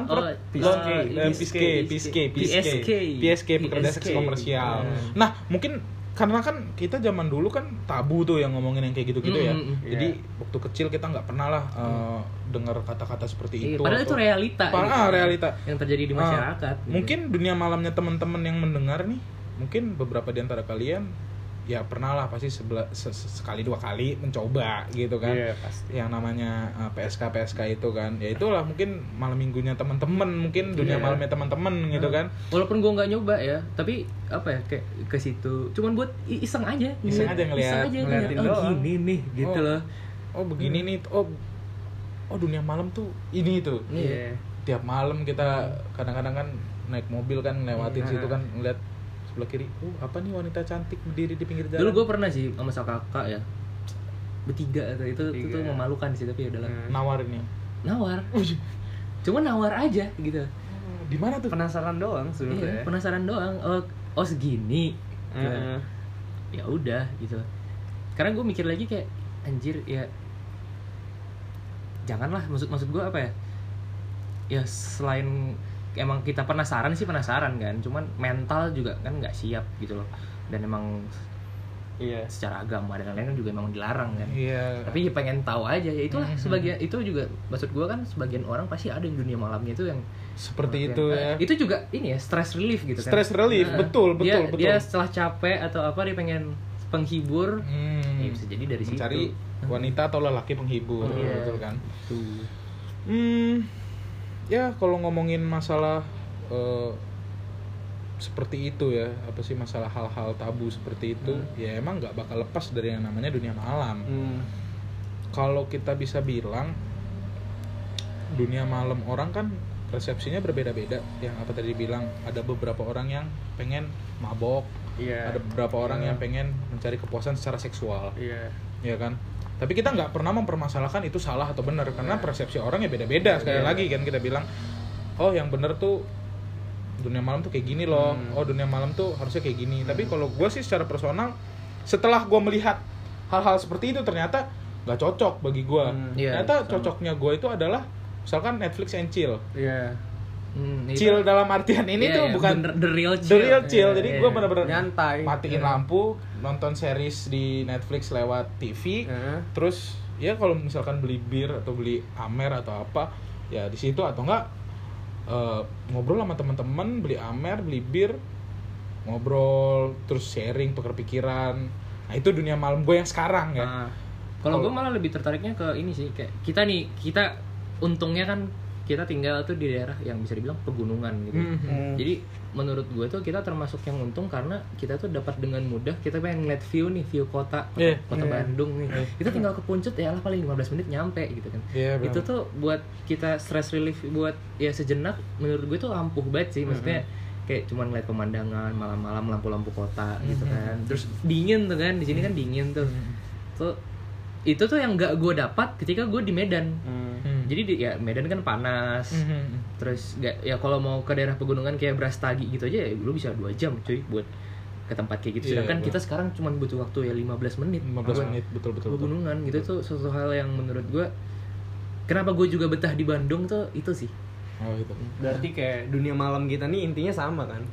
Speaker 2: Oh,
Speaker 1: perek
Speaker 3: PSK.
Speaker 1: Lon- eh, PSK PSK PSK
Speaker 2: PSK.
Speaker 1: PSK pekerja seks
Speaker 2: PSK.
Speaker 1: komersial
Speaker 3: Hmm.
Speaker 1: nah mungkin karena kan kita zaman dulu kan tabu tuh yang ngomongin yang kayak gitu-gitu ya
Speaker 2: Mm, mm, mm.
Speaker 1: jadi
Speaker 3: Iya.
Speaker 1: waktu kecil kita nggak pernah lah eh, dengar kata-kata seperti
Speaker 2: Iya,
Speaker 1: itu
Speaker 2: padahal
Speaker 1: atau-
Speaker 2: itu realita.
Speaker 1: Padahal,
Speaker 2: gitu.
Speaker 1: ah, realita.
Speaker 2: yang terjadi di
Speaker 1: Ah,
Speaker 2: masyarakat. gitu.
Speaker 1: mungkin dunia malamnya teman-teman yang mendengar nih mungkin beberapa di antara kalian ya pernah lah pasti sebela- se- se- sekali dua kali mencoba gitu kan
Speaker 3: Iya, pasti.
Speaker 1: yang namanya uh, PSK PSK itu kan ya itulah mungkin malam minggunya teman-teman mungkin dunia
Speaker 3: Iya.
Speaker 1: malamnya teman-teman gitu kan
Speaker 2: walaupun gue nggak nyoba ya, tapi apa ya kayak ke situ, cuman buat iseng aja.
Speaker 1: Iseng aja ngeliat.
Speaker 2: Iseng aja ngeliat.
Speaker 3: Ngeliatin
Speaker 2: Oh gini nih, gitu
Speaker 1: Oh.
Speaker 2: loh.
Speaker 1: oh begini nih oh oh dunia malam tuh ini tuh
Speaker 3: Iya.
Speaker 1: tiap malam kita kadang-kadang kan naik mobil kan ngelewatin
Speaker 3: Iya.
Speaker 1: situ kan ngeliat sebelah kiri uh apa nih wanita cantik berdiri di pinggir jalan
Speaker 2: Dulu gue pernah sih sama sama kakak ya, bertiga tuh itu itu tuh memalukan sih tapi ya udahlah.
Speaker 3: Hmm.
Speaker 1: nawarin ya
Speaker 2: Nawar, cuma nawar aja gitu.
Speaker 1: di mana tuh
Speaker 3: penasaran doang
Speaker 2: Iya,
Speaker 3: sebenarnya
Speaker 2: penasaran doang. Oh, oh segini. Gitu.
Speaker 3: Heeh.
Speaker 2: ya udah gitu karena gue mikir lagi kayak anjir ya janganlah maksud maksud gue apa ya ya selain emang kita penasaran sih penasaran kan cuman mental juga kan nggak siap gitu loh dan emang
Speaker 3: iya
Speaker 2: secara agama dan lain-lain kan juga emang dilarang kan
Speaker 1: Iya.
Speaker 2: tapi ya pengen tahu aja ya itulah
Speaker 1: Mhm.
Speaker 2: sebagian itu juga maksud gua kan sebagian orang pasti ada yang dunia malamnya itu yang
Speaker 1: seperti
Speaker 2: yang-
Speaker 1: itu ya.
Speaker 2: itu juga ini ya stress relief gitu kan
Speaker 1: Stress relief,
Speaker 2: Nah,
Speaker 1: betul, betul,
Speaker 2: dia,
Speaker 1: betul.
Speaker 2: dia setelah capek atau apa dia pengen penghibur
Speaker 1: Hmm.
Speaker 2: ya bisa jadi dari situ
Speaker 1: Mencari wanita atau lelaki penghibur,
Speaker 2: Iya.
Speaker 1: betul kan?
Speaker 2: Tuh.
Speaker 1: Hmm, ya kalau ngomongin masalah eh, seperti itu ya, apa sih masalah hal-hal tabu seperti itu, ya emang nggak bakal lepas dari yang namanya dunia malam.
Speaker 3: Hmm.
Speaker 1: Kalau kita bisa bilang dunia malam orang kan persepsinya berbeda-beda. Yang apa tadi bilang ada beberapa orang yang pengen mabok,
Speaker 3: iya
Speaker 1: ada beberapa orang
Speaker 3: Iya.
Speaker 1: yang pengen mencari kepuasan secara seksual.
Speaker 3: iya
Speaker 1: ya kan tapi kita nggak pernah mempermasalahkan itu salah atau benar karena
Speaker 3: Iya.
Speaker 1: persepsi orang ya beda-beda sekali
Speaker 3: Iya.
Speaker 1: lagi kan kita bilang oh yang benar tuh dunia malam tuh kayak gini loh
Speaker 3: Hmm.
Speaker 1: oh dunia malam tuh harusnya kayak gini tapi kalau gue sih secara personal setelah gue melihat hal-hal seperti itu ternyata nggak cocok bagi gue
Speaker 3: Hmm.
Speaker 2: Iya,
Speaker 1: ternyata
Speaker 2: sama.
Speaker 1: cocoknya gue itu adalah misalkan Netflix and chill
Speaker 3: iya
Speaker 2: Hmm, itu-
Speaker 1: chill dalam artian ini
Speaker 2: Iya,
Speaker 1: tuh
Speaker 2: iya,
Speaker 1: bukan
Speaker 2: bener- the real
Speaker 1: the
Speaker 2: chill.
Speaker 1: real chill
Speaker 2: Iya,
Speaker 1: jadi
Speaker 2: iya.
Speaker 1: gue bener-bener
Speaker 3: Nyantai.
Speaker 1: matiin
Speaker 3: Iya.
Speaker 1: lampu nonton series di Netflix lewat TV
Speaker 3: Heeh.
Speaker 1: terus ya kalau misalkan beli bir atau beli amer atau apa ya di situ atau enggak eh, ngobrol sama teman-teman beli amer beli bir ngobrol terus sharing tukar pikiran nah itu dunia malam gue yang sekarang ya
Speaker 3: Ah.
Speaker 2: Kalau gue malah lebih tertariknya ke ini sih kayak kita nih kita untungnya kan kita tinggal tuh di daerah yang bisa dibilang pegunungan gitu.
Speaker 1: Hmm.
Speaker 3: Hmm.
Speaker 2: Jadi menurut gue tuh kita termasuk yang untung karena kita tuh dapat dengan mudah kita pengen ngeliat view nih view kota kota,
Speaker 1: Iya.
Speaker 2: kota
Speaker 3: Iya.
Speaker 2: Bandung nih.
Speaker 1: Iya.
Speaker 2: Kita tinggal ke Puncut ya lah paling 15 menit nyampe gitu kan.
Speaker 1: Iya, benar.
Speaker 2: itu tuh buat kita stress relief buat ya sejenak menurut gue tuh ampuh banget sih maksudnya kayak cuman ngeliat pemandangan malam-malam lampu-lampu kota gitu kan. Terus dingin tuh kan di sini kan dingin tuh. Tuh itu tuh yang gak gue dapat ketika gue di Medan.
Speaker 3: Hmm.
Speaker 1: Hmm.
Speaker 2: Jadi di, ya Medan kan panas.
Speaker 1: Hmm.
Speaker 2: Terus gak ya kalau mau ke daerah pegunungan kayak Brastagi gitu aja ya lu bisa dua jam cuy buat ke tempat kayak gitu.
Speaker 1: Iya,
Speaker 2: Sedangkan
Speaker 1: Bang.
Speaker 2: kita sekarang cuma butuh waktu ya 15 menit.
Speaker 1: 15
Speaker 2: buat
Speaker 1: menit betul betul, betul.
Speaker 2: pegunungan gitu tuh suatu hal yang menurut gue kenapa gue juga betah di Bandung tuh itu sih.
Speaker 1: oh itu
Speaker 3: Berarti kayak dunia malam kita nih intinya sama kan?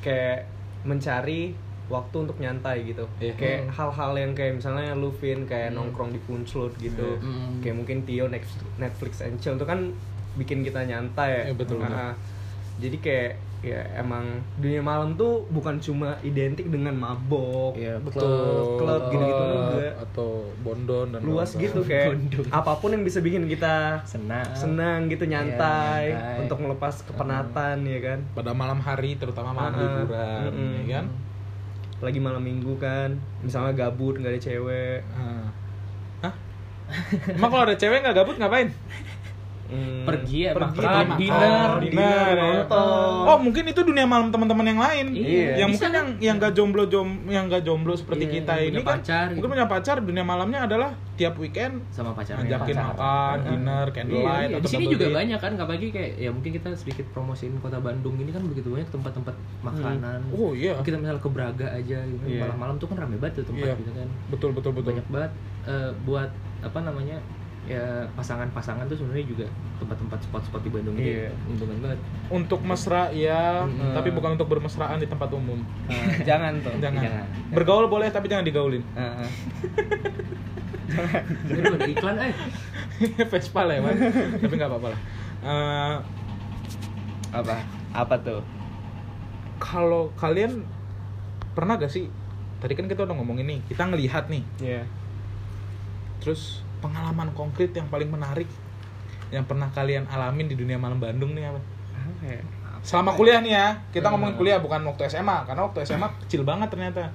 Speaker 3: Kayak mencari waktu untuk nyantai gitu.
Speaker 1: Iya.
Speaker 3: Kayak
Speaker 2: Hmm.
Speaker 3: hal-hal yang kayak misalnya Luvin kayak nongkrong di Punclut gitu.
Speaker 1: Iya.
Speaker 2: Hmm.
Speaker 3: Kayak mungkin Tio Next- Netflix and chill itu kan bikin kita nyantai ya.
Speaker 1: Iya, betul, betul.
Speaker 3: Ah, Jadi kayak ya emang dunia malam tuh bukan cuma identik dengan mabok,
Speaker 2: Iya,
Speaker 3: klub, klub gitu-gitu
Speaker 1: atau bondon dan
Speaker 3: Luas gitu kayak
Speaker 2: Bondong.
Speaker 3: apa pun yang bisa bikin kita
Speaker 2: Senang.
Speaker 3: senang gitu nyantai,
Speaker 2: Iya, nyantai.
Speaker 3: untuk melepas kepenatan ya kan
Speaker 1: pada malam hari terutama malam liburan
Speaker 3: Mm-mm.
Speaker 1: ya kan
Speaker 3: lagi malam minggu kan misalnya gabut nggak ada cewek
Speaker 1: Ah. Hah? Emang kalau ada cewek nggak gabut ngapain?
Speaker 3: Hmm,
Speaker 2: Pergi ya,
Speaker 3: pergi
Speaker 2: makan,
Speaker 3: makan,
Speaker 2: dinner.
Speaker 3: dinner, nonton
Speaker 1: Oh mungkin itu dunia malam teman-teman yang lain.
Speaker 3: Iya.
Speaker 1: Yang
Speaker 2: Bisa
Speaker 1: mungkin
Speaker 2: kan?
Speaker 1: yang yang gak jomblo jom yang gak jomblo seperti
Speaker 2: Iya,
Speaker 1: kita ini kan
Speaker 2: pacar
Speaker 1: mungkin
Speaker 2: gitu.
Speaker 1: punya pacar dunia malamnya adalah tiap weekend
Speaker 2: sama pacarnya.
Speaker 1: ngajakin
Speaker 2: Pacar.
Speaker 1: makan,
Speaker 2: Heeh.
Speaker 1: dinner, candlelight
Speaker 2: Iya, iya.
Speaker 1: atau
Speaker 2: Di sini juga
Speaker 1: date.
Speaker 2: banyak kan, apalagi kayak ya mungkin kita sedikit promosiin kota Bandung ini kan begitu banyak tempat-tempat makanan.
Speaker 1: Oh iya.
Speaker 2: Kita misal ke Braga aja gitu. Malam-malam tuh kan rame banget tuh tempat
Speaker 1: Iya.
Speaker 2: gitu kan.
Speaker 1: Betul betul betul.
Speaker 2: Banyak banget eh, buat apa namanya? Ya pasangan-pasangan tuh sebenarnya juga tempat-tempat spot-spot di Bandung ini
Speaker 3: Iya.
Speaker 2: untungan banget.
Speaker 1: Untuk mesra ya,
Speaker 2: Hmm.
Speaker 1: tapi bukan untuk bermesraan di tempat umum.
Speaker 3: Nah, jangan tuh
Speaker 1: Jangan.
Speaker 2: Jangan.
Speaker 1: Bergaul boleh tapi jangan digaulin.
Speaker 3: Heeh.
Speaker 2: Aduh, ada iklan eh.
Speaker 1: Vespa lewat. tapi nggak apa-apa lah. Eh,
Speaker 3: apa apa tuh
Speaker 1: kalau kalian pernah gak sih tadi kan kita udah ngomongin nih kita ngelihat nih
Speaker 3: Iya
Speaker 1: terus pengalaman konkret yang paling menarik yang pernah kalian alamin di dunia malam Bandung nih apa?
Speaker 3: Apa ya?
Speaker 1: Selama kuliah nih ya kita
Speaker 2: Hmm.
Speaker 1: ngomongin kuliah bukan waktu SMA karena waktu SMA kecil banget ternyata.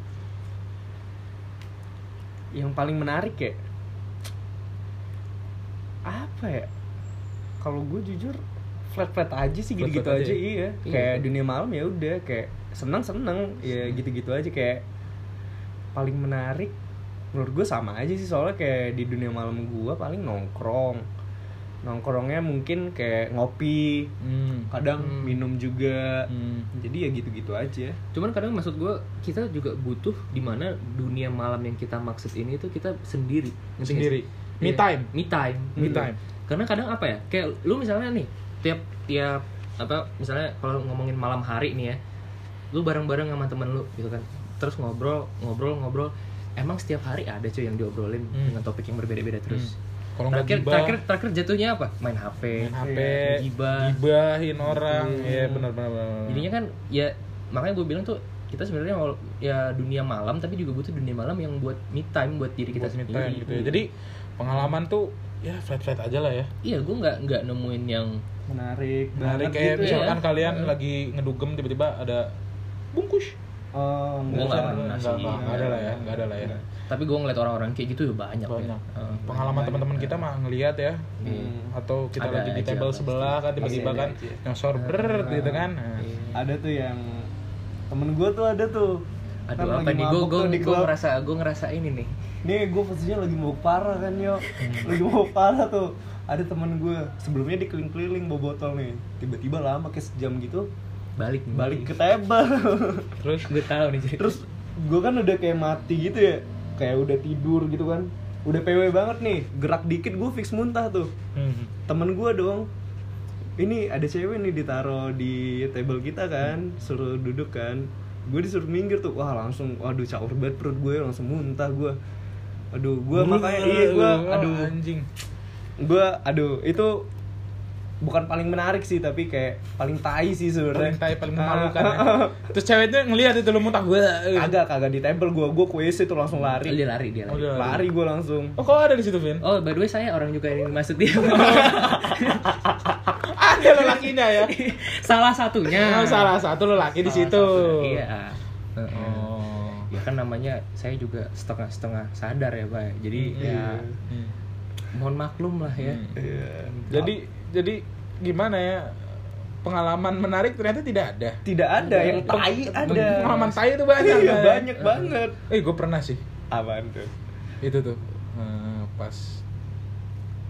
Speaker 3: Yang paling menarik ya? Apa ya? Kalau gue jujur flat flat aja sih gitu gitu
Speaker 1: Flat-flat
Speaker 3: aja,
Speaker 1: aja.
Speaker 3: iya.
Speaker 2: Iya.
Speaker 3: kayak dunia malam ya udah kayak senang senang ya gitu gitu aja kayak paling menarik menurut gue sama aja sih soalnya kayak di dunia malam gue paling nongkrong nongkrongnya mungkin kayak ngopi
Speaker 1: hmm.
Speaker 3: kadang
Speaker 2: Hmm.
Speaker 3: minum juga
Speaker 1: Hmm.
Speaker 3: jadi ya gitu gitu aja
Speaker 2: Cuman kadang maksud gue kita juga butuh di mana dunia malam yang kita maksud ini tuh kita sendiri.
Speaker 1: Sendiri. Me
Speaker 2: Iya.
Speaker 1: time.
Speaker 2: Me time.
Speaker 1: Me
Speaker 2: Hmm.
Speaker 1: time.
Speaker 2: Karena kadang apa ya? Kayak lu misalnya nih tiap tiap apa misalnya kalau ngomongin malam hari nih ya, lu bareng-bareng sama temen lu gitu kan. terus ngobrol ngobrol ngobrol emang setiap hari ada cuy yang diobrolin
Speaker 1: Hmm.
Speaker 2: dengan topik yang berbeda-beda terus
Speaker 1: Kalau nggak
Speaker 2: terakhir,
Speaker 1: gibah,
Speaker 2: terakhir terakhir jatuhnya apa main HP
Speaker 1: main HP,
Speaker 2: gibah.
Speaker 1: gibahin orang,
Speaker 2: Hmm.
Speaker 1: iya benar benar. benar.
Speaker 2: jadinya kan ya makanya gue bilang tuh kita sebenarnya wal- ya dunia malam tapi juga butuh dunia malam yang buat me time buat diri kita
Speaker 1: buat
Speaker 2: sendiri
Speaker 1: time gitu ya. Jadi pengalaman tuh ya flat flat aja lah ya.
Speaker 2: iya gue nggak nggak nemuin yang
Speaker 3: menarik
Speaker 1: Menarik kayak
Speaker 3: gitu ya.
Speaker 1: misalkan kalian
Speaker 2: Heeh.
Speaker 1: lagi ngedugem tiba-tiba ada bungkus.
Speaker 3: Oh, enggak.
Speaker 2: nggak pernah sih.
Speaker 1: enggak ada lah ya, enggak ada lah ya.
Speaker 2: tapi gue ngeliat orang-orang kayak gitu ya banyak,
Speaker 1: Banyak.
Speaker 2: Ya. Heeh.
Speaker 1: Pengalaman teman-teman kita mah ngelihat ya.
Speaker 3: Hmm.
Speaker 1: Atau kita
Speaker 2: Ada
Speaker 1: lagi di table
Speaker 2: pasti.
Speaker 1: sebelah kan tiba-tiba
Speaker 3: ada
Speaker 1: kan
Speaker 3: aja.
Speaker 1: nyosor ber gitu kan. Nah.
Speaker 2: Iya.
Speaker 3: Ada tuh yang temen gue tuh ada tuh.
Speaker 2: Aduh
Speaker 3: Kan
Speaker 2: apa nih gue gue gue ngerasa gue ngerasa ini nih
Speaker 3: Nih gue posisinya lagi mau parah kan yo Lagi mau parah tuh Ada temen gue Sebelumnya dia keliling-keliling bawa botol nih Tiba-tiba lama kayak sejam gitu
Speaker 2: balik nih.
Speaker 3: Balik ke table
Speaker 1: Terus
Speaker 2: gue tahu nih cerita.
Speaker 3: Terus gue kan udah kayak mati gitu ya Kayak udah tidur gitu kan Udah PW banget nih Gerak dikit gue fix muntah tuh
Speaker 1: hmm.
Speaker 3: Temen gue dong Ini ada cewek nih ditaruh di table kita kan Suruh duduk kan Gue disuruh minggir tuh Wah langsung Waduh caur banget perut gue Langsung muntah gue Aduh gue makanya Iya gue Aduh
Speaker 1: anjing.
Speaker 3: gue aduh itu bukan paling menarik sih tapi kayak paling tai sih sebenarnya
Speaker 1: Paling tai paling memalukan ya. Terus ceweknya ngelihat itu lu muntah gue.
Speaker 3: kagak kagak di table gue gue ke WC tuh langsung lari
Speaker 2: dia lari dia
Speaker 1: Oh,
Speaker 2: lari.
Speaker 1: dia
Speaker 3: lari gue langsung
Speaker 1: Oh, kok ada di situ, Vin?
Speaker 2: Oh, by the way saya orang juga yang masuk dia.
Speaker 1: Ada lelakinya ya.
Speaker 2: salah satunya.
Speaker 1: Oh, salah satu lelaki di
Speaker 2: Salah
Speaker 1: situ.
Speaker 2: Iya. Heeh.
Speaker 1: Oh.
Speaker 2: Ya kan namanya saya juga setengah-setengah sadar ya, Pak. Jadi
Speaker 1: Hmm,
Speaker 2: ya
Speaker 1: Hmm.
Speaker 2: mohon maklum lah ya.
Speaker 1: Hmm.
Speaker 3: Iya.
Speaker 1: Jadi jadi gimana ya? Pengalaman menarik ternyata tidak ada.
Speaker 3: tidak ada yang tai ada
Speaker 1: Pengalaman tai itu banyak.
Speaker 3: Iya,
Speaker 1: kan?
Speaker 3: banyak banget
Speaker 1: Eh, gue pernah sih.
Speaker 3: apaan tuh
Speaker 1: Itu tuh. eh, pas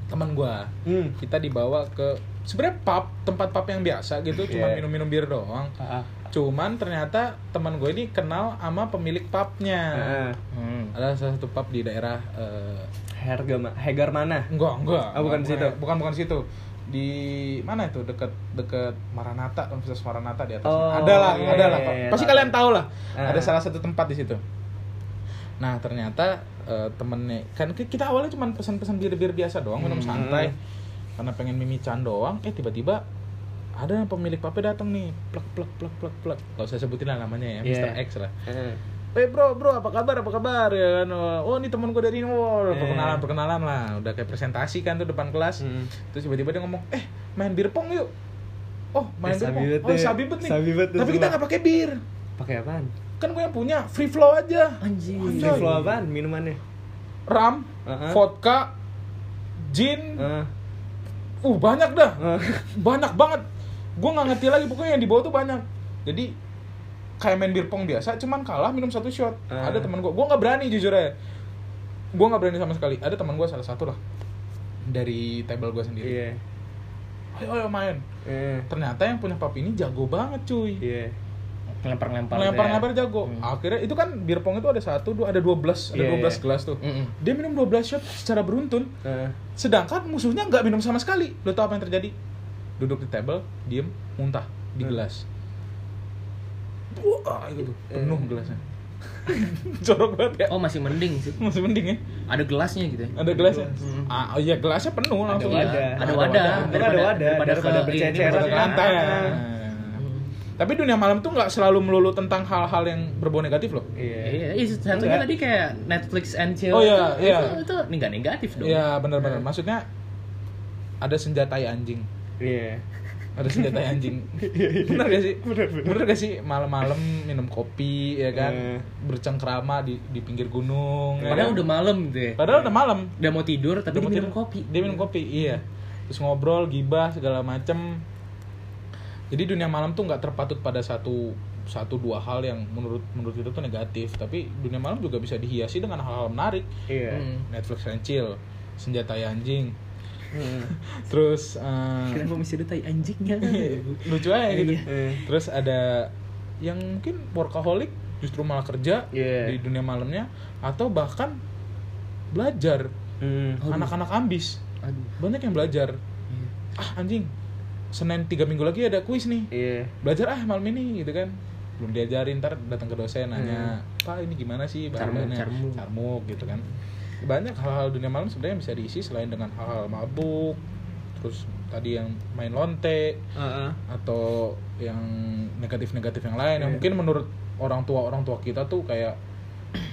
Speaker 1: teman gua
Speaker 3: hmm.
Speaker 1: kita dibawa ke sebenarnya pub tempat pub yang biasa gitu cuma
Speaker 3: Iya.
Speaker 1: minum-minum bir doang
Speaker 3: Ah,
Speaker 1: cuman ternyata teman gue ini kenal sama pemilik pubnya
Speaker 3: ah.
Speaker 2: Hmm.
Speaker 1: ada salah satu pub di daerah eh,
Speaker 3: Harga ma- Hegar mana
Speaker 1: enggak enggak
Speaker 3: Ah, bukan
Speaker 1: enggak,
Speaker 3: situ.
Speaker 1: bukan bukan situ di mana itu deket deket Maranatha Universitas Maranatha di atas
Speaker 3: Oh,
Speaker 1: ada lah
Speaker 3: iya,
Speaker 1: ada
Speaker 3: iya,
Speaker 1: lah
Speaker 3: iya,
Speaker 1: pasti
Speaker 3: tahu.
Speaker 1: kalian tahu lah
Speaker 3: Ah.
Speaker 1: ada salah satu tempat di situ nah ternyata eh, temennya kan ki- kita awalnya cuma pesan-pesan bir-bir biasa doang minum
Speaker 3: Hmm.
Speaker 1: santai karena pengen mimican doang eh tiba-tiba ada pemilik pubnya datang nih plek plek plek plek plek gak usah sebutin lah namanya ya
Speaker 3: Iya.
Speaker 1: Mr. X lah
Speaker 3: Eh,
Speaker 1: bro, bro, apa kabar, apa kabar ya kan? Oh, ini teman gue dari ini, oh,
Speaker 3: Eh.
Speaker 1: perkenalan, perkenalan lah, udah kayak presentasi kan tuh depan kelas.
Speaker 3: Hmm.
Speaker 1: Terus tiba-tiba dia ngomong, eh main bir pong yuk. Oh, main
Speaker 3: Eh,
Speaker 1: bir pong. Oh,
Speaker 3: deh.
Speaker 1: sabi bet nih.
Speaker 3: Sabi bet tuh
Speaker 1: Tapi kita nggak pakai bir.
Speaker 3: pakai apaan
Speaker 1: Kan gue yang punya, free flow aja.
Speaker 2: Anjing.
Speaker 1: Anjay.
Speaker 3: Free flow apaan minumannya
Speaker 1: Ram,
Speaker 3: Uh-huh.
Speaker 1: vodka, gin,
Speaker 3: Ah,
Speaker 1: uh banyak dah.
Speaker 3: ah.
Speaker 1: banyak banget. Gue nggak ngerti lagi pokoknya yang dibawa tuh banyak. Jadi kayak main bir pong biasa, cuman kalah minum satu shot.
Speaker 3: Ah.
Speaker 1: Ada teman gue, gue nggak berani jujur aja. Gue nggak berani sama sekali. Ada teman gue salah satu lah dari table gue sendiri.
Speaker 3: iya
Speaker 1: Ayo ayo main.
Speaker 3: Eh,
Speaker 1: Ternyata yang punya pub ini jago banget cuy.
Speaker 3: iya
Speaker 2: Ngelempar-ngelempar.
Speaker 1: Ngelempar-ngelempar
Speaker 2: ya.
Speaker 1: jago.
Speaker 2: Hmm.
Speaker 1: Akhirnya itu kan bir pong itu ada satu, dua, ada 12, ada
Speaker 3: Iya,
Speaker 1: 12
Speaker 3: iya.
Speaker 1: gelas tuh.
Speaker 2: Mm-mm.
Speaker 1: Dia minum 12 shot secara beruntun.
Speaker 3: Ah,
Speaker 1: Sedangkan musuhnya nggak minum sama sekali. Lo tau apa yang terjadi? Duduk di table, diem, muntah di
Speaker 3: Hmm.
Speaker 1: gelas. Wah, gitu. Penuh
Speaker 3: Eh.
Speaker 1: gelasnya. Jorok banget ya.
Speaker 2: Oh, masih mending sih.
Speaker 1: Masih mending ya.
Speaker 2: Ada gelasnya gitu ya.
Speaker 1: Ada gelasnya.
Speaker 2: Hmm.
Speaker 1: Ah, oh iya gelasnya penuh langsung.
Speaker 3: wadah.
Speaker 2: Ada
Speaker 3: Ada
Speaker 2: wadah.
Speaker 3: wadah.
Speaker 2: Daripada-
Speaker 3: Ada wadah.
Speaker 2: daripada
Speaker 3: Daripada
Speaker 2: ke-
Speaker 3: berceceran.
Speaker 1: ke lantai.
Speaker 3: Ah.
Speaker 2: Hmm.
Speaker 1: Tapi dunia malam tuh nggak selalu melulu tentang hal-hal yang berbau negatif loh.
Speaker 3: iya
Speaker 2: Iya, iya, satunya tadi kayak Netflix and chill.
Speaker 1: Oh, iya,
Speaker 2: itu,
Speaker 1: iya.
Speaker 2: Itu, itu nih nggak negatif dong.
Speaker 1: Iya benar-benar. Maksudnya ada senjatai anjing.
Speaker 3: iya
Speaker 1: Ada senjatai anjing. bener gak sih?
Speaker 3: Bener, bener.
Speaker 1: Bener gak sih malam-malam minum kopi ya kan?
Speaker 3: Eh.
Speaker 1: Bercengkrama di di pinggir gunung. ya
Speaker 2: Padahal
Speaker 1: kan?
Speaker 2: udah malam gitu ya.
Speaker 1: Padahal udah malam.
Speaker 2: Udah mau tidur tapi
Speaker 1: Udah
Speaker 2: dia
Speaker 1: mau
Speaker 2: minum
Speaker 1: tidur.
Speaker 2: kopi.
Speaker 1: Dia minum kopi, iya. Terus ngobrol, gibah segala macem. Jadi dunia malam tuh nggak terpatut pada satu satu dua hal yang menurut menurut kita tuh negatif. Tapi dunia malam juga bisa dihiasi dengan hal-hal menarik.
Speaker 3: iya
Speaker 2: Hmm.
Speaker 1: Netflix and chill, senjata anjing,
Speaker 3: Hmm.
Speaker 1: terus eh,
Speaker 2: Kenapa mesti ada tai anjingnya?
Speaker 1: lucu aja gitu.
Speaker 2: Iya.
Speaker 1: Terus ada yang mungkin workaholic justru malah kerja
Speaker 3: Iya.
Speaker 1: di dunia malamnya atau bahkan belajar
Speaker 3: hmm.
Speaker 1: Anak-anak ambis
Speaker 2: Aduh.
Speaker 1: banyak yang belajar
Speaker 2: Iya.
Speaker 1: ah anjing senin tiga minggu lagi ada kuis nih
Speaker 3: iya
Speaker 1: belajar ah malam ini gitu kan belum diajarin ntar datang ke dosen nanya pak ini gimana sih
Speaker 2: Carmuk,
Speaker 1: bahannya
Speaker 2: carmuk.
Speaker 1: carmuk gitu kan banyak hal-hal dunia malam sebenarnya bisa diisi selain dengan hal-hal mabuk terus tadi yang main lonte
Speaker 3: Heeh.
Speaker 1: atau yang negatif-negatif yang lain yang
Speaker 3: Iya.
Speaker 1: mungkin menurut orang tua orang tua kita tuh kayak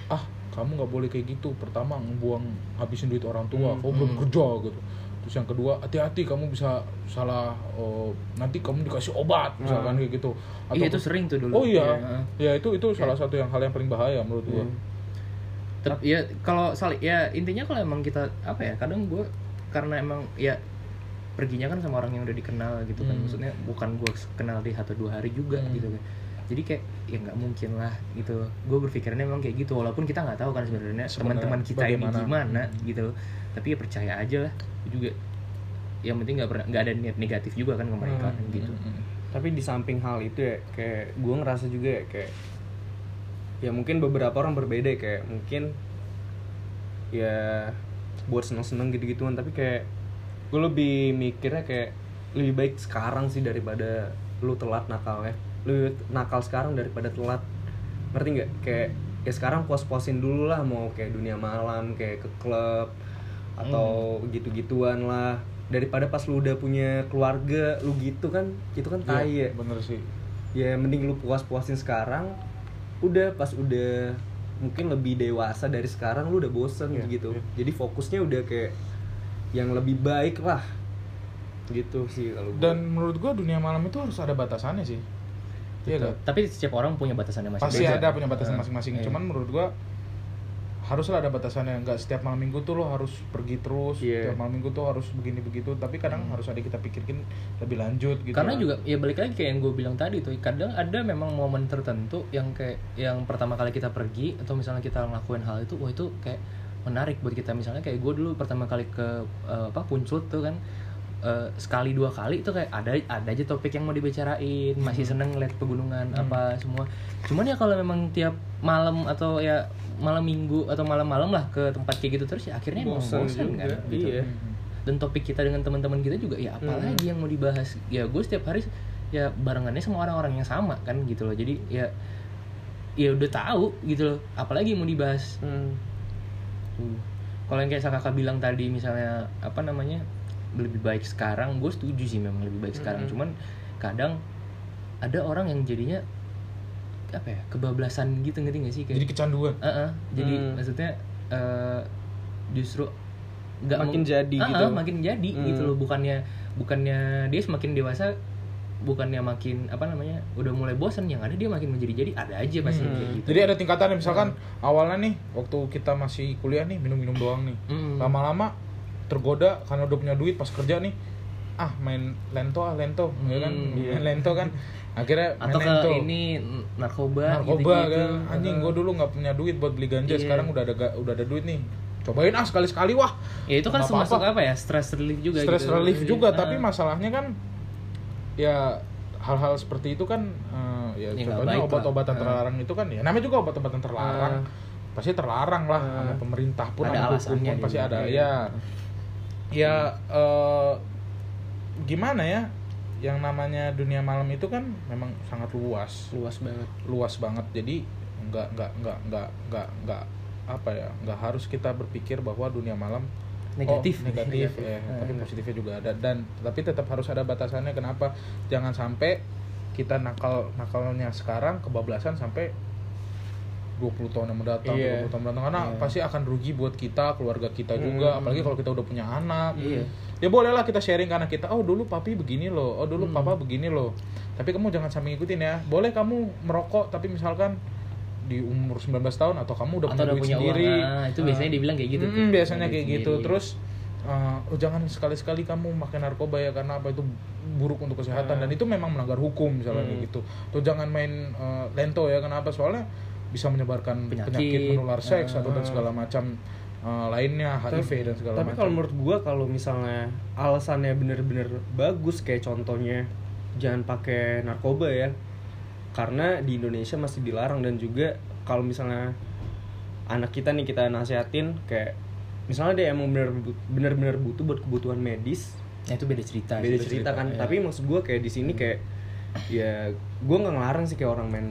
Speaker 1: ah kamu nggak boleh kayak gitu. Pertama ngebuang habisin duit orang tua.
Speaker 3: Hmm,
Speaker 1: kamu belum kerja gitu. Terus yang kedua hati-hati kamu bisa salah oh, nanti kamu dikasih obat misalkan kayak gitu.
Speaker 2: Iya
Speaker 1: Atau-
Speaker 2: itu sering tuh dulu.
Speaker 1: oh iya.
Speaker 2: Iya.
Speaker 1: ya itu itu salah satu yang hal yang paling bahaya menurut gua
Speaker 2: Tep- ya kalau saling ya intinya kalau emang kita apa ya kadang gue karena emang ya perginya kan sama orang yang udah dikenal gitu kan
Speaker 1: Hmm.
Speaker 2: maksudnya bukan gue kenal di satu dua hari juga
Speaker 1: Hmm.
Speaker 2: gitu kan jadi kayak ya nggak mungkin lah gitu gue berpikirnya emang kayak gitu walaupun kita nggak tahu kan sebenarnya teman-teman kita ini
Speaker 1: bagaimana.
Speaker 2: gimana
Speaker 1: Hmm.
Speaker 2: gitu tapi ya percaya aja lah juga yang penting nggak pernah nggak ada niat negatif juga kan ke mereka
Speaker 3: Hmm.
Speaker 2: gitu
Speaker 1: Mm-mm.
Speaker 3: tapi di samping hal itu ya kayak gue ngerasa juga ya kayak ya mungkin beberapa orang berbeda ya, kayak mungkin ya buat seneng-seneng gitu-gituan tapi kayak gue lebih mikirnya kayak lebih baik sekarang sih daripada lu telat nakal ya lebih nakal sekarang daripada telat. Ngerti nggak? Kayak ya sekarang puas-puasin dulu lah mau kayak dunia malam kayak ke klub atau gitu-gituan lah. Daripada pas lu udah punya keluarga lu gitu kan itu kan tai
Speaker 1: Iya,
Speaker 3: ya.
Speaker 1: bener sih.
Speaker 3: Ya mending lu puas-puasin sekarang udah pas udah mungkin lebih dewasa dari sekarang lu udah bosen
Speaker 1: Iya,
Speaker 3: gitu.
Speaker 1: iya.
Speaker 3: jadi fokusnya udah kayak yang lebih baik lah. Gitu sih kalau gua.
Speaker 1: dan menurut gua dunia malam itu harus ada batasannya sih. Iya
Speaker 2: tapi setiap orang punya batasannya masing-masing.
Speaker 1: Pasti ada punya batasan masing-masing.
Speaker 2: Iya.
Speaker 1: cuman menurut gua haruslah ada batasannya. Nggak setiap malam minggu tuh lo harus pergi terus
Speaker 3: Iya.
Speaker 1: setiap malam minggu tuh harus begini begitu tapi kadang harus ada kita pikirkan lebih lanjut gitu
Speaker 2: karena
Speaker 1: lah.
Speaker 2: juga ya balik lagi kayak yang gue bilang tadi tuh kadang ada memang momen tertentu yang kayak yang pertama kali kita pergi atau misalnya kita ngelakuin hal itu wah itu kayak menarik buat kita. Misalnya kayak gue dulu pertama kali ke eh, apa puncut tuh kan eh, sekali dua kali itu kayak ada ada aja topik yang mau dibicarain masih seneng ngeliat pegunungan apa semua. Cuman ya kalau memang tiap malam atau ya malam minggu atau malam-malam lah ke tempat kayak gitu terus ya akhirnya emang
Speaker 3: Bosan
Speaker 2: bosan kan
Speaker 3: juga,
Speaker 2: gitu.
Speaker 3: iya.
Speaker 2: Dan topik kita dengan teman-teman kita juga ya apalagi yang mau dibahas? Ya gue setiap hari ya barengannya sama orang-orang yang sama kan gitu loh. Jadi ya ya udah tahu gitu loh apalagi yang mau dibahas.
Speaker 3: Hmm.
Speaker 2: tuh. Kalau yang kayak kakak bilang tadi misalnya apa namanya lebih baik sekarang gue setuju sih memang lebih baik sekarang.
Speaker 3: Mm.
Speaker 2: cuman kadang ada orang yang jadinya apa ya kebablasan gitu ngerti gak sih kayak
Speaker 1: jadi kecanduan
Speaker 2: Uh-uh, jadi
Speaker 3: Hmm.
Speaker 2: maksudnya eh, justru nggak
Speaker 3: Makin jadi
Speaker 2: Uh-uh,
Speaker 3: gitu.
Speaker 2: makin jadi
Speaker 3: Hmm.
Speaker 2: gitu loh bukannya bukannya dia semakin dewasa bukannya makin apa namanya udah mulai bosan yang ada dia makin menjadi jadi ada aja pasti
Speaker 3: Hmm.
Speaker 2: gitu
Speaker 1: jadi ada tingkatannya misalkan awalnya nih waktu kita masih kuliah nih minum-minum doang nih
Speaker 2: Mm.
Speaker 1: lama-lama tergoda karena udah punya duit pas kerja nih ah main lento ah lento ya kan
Speaker 2: Hmm,
Speaker 1: main lento kan akhirnya
Speaker 2: atau ke
Speaker 1: lento
Speaker 2: ini narkoba,
Speaker 1: narkoba
Speaker 2: gitu-gitu.
Speaker 1: kan anjing gue dulu nggak punya duit buat beli ganja
Speaker 2: Iya.
Speaker 1: sekarang udah ada udah ada duit nih cobain ah sekali sekali wah
Speaker 2: ya itu kan termasuk
Speaker 1: apa-apa.
Speaker 2: apa ya stress relief juga
Speaker 1: stress
Speaker 2: gitu.
Speaker 1: relief juga
Speaker 2: Uh-uh.
Speaker 1: tapi masalahnya kan ya hal-hal seperti itu kan eh, ya,
Speaker 2: Ya,
Speaker 1: contohnya obat-obatan
Speaker 2: Uh.
Speaker 1: terlarang itu kan ya namanya juga obat-obatan terlarang
Speaker 3: Uh.
Speaker 1: pasti terlarang lah
Speaker 3: Uh.
Speaker 1: sama pemerintah pun
Speaker 2: Ada
Speaker 1: hukum
Speaker 2: alasannya
Speaker 1: pun pasti ada
Speaker 3: Iya.
Speaker 1: ya ya eh, gimana ya yang namanya dunia malam itu kan memang sangat luas
Speaker 3: luas banget
Speaker 1: luas banget jadi nggak nggak nggak nggak nggak nggak apa ya nggak harus kita berpikir bahwa dunia malam
Speaker 2: Negatif.
Speaker 1: oh, negatif
Speaker 2: Negatif.
Speaker 1: ya
Speaker 2: Eh.
Speaker 1: tapi positifnya juga ada dan tapi tetap harus ada batasannya kenapa jangan sampai kita nakal nakalnya sekarang kebablasan sampai 20 tahun yang mendatang,
Speaker 3: Iya.
Speaker 1: 30 tahun mendatang karena
Speaker 2: Iya.
Speaker 1: pasti akan rugi buat kita, keluarga kita juga,
Speaker 3: Hmm.
Speaker 1: apalagi kalau kita udah punya anak.
Speaker 2: Iya.
Speaker 1: Ya bolehlah kita sharing ke anak kita, oh dulu papi begini loh, oh dulu
Speaker 2: Hmm.
Speaker 1: papa begini loh. Tapi kamu jangan sampai ngikutin ya. Boleh kamu merokok tapi misalkan di umur 19 tahun atau kamu udah
Speaker 2: atau
Speaker 1: punya
Speaker 2: udah
Speaker 1: duit
Speaker 2: punya
Speaker 1: sendiri.
Speaker 2: uang ah, itu biasanya
Speaker 1: Ah.
Speaker 2: dibilang kayak gitu tuh.
Speaker 1: Mm, biasanya kayak
Speaker 2: duit
Speaker 1: gitu.
Speaker 2: sendiri.
Speaker 1: Terus uh, oh jangan sekali-sekali kamu makan narkoba ya karena apa itu buruk untuk kesehatan
Speaker 3: Ah.
Speaker 1: dan itu memang melanggar hukum misalnya
Speaker 3: Hmm.
Speaker 1: gitu. Tuh jangan main uh, lento ya kenapa? Soalnya bisa menyebarkan
Speaker 2: Penyakit.
Speaker 1: penyakit, menular seks atau dan segala macam uh, lainnya HIV
Speaker 3: Tapi-
Speaker 1: dan segala
Speaker 3: tapi
Speaker 1: macam.
Speaker 3: kalau menurut gua kalau misalnya alasannya bener-bener bagus kayak contohnya jangan pakai narkoba ya karena di Indonesia masih dilarang dan juga kalau misalnya anak kita nih kita nasihatin kayak misalnya dia emang bener bener-bener butuh buat kebutuhan medis
Speaker 2: Nah, itu beda cerita.
Speaker 3: beda
Speaker 2: sih.
Speaker 3: cerita kan
Speaker 2: ya.
Speaker 3: tapi maksud gua kayak di sini kayak ya gua nggak ngelarang sih kayak orang main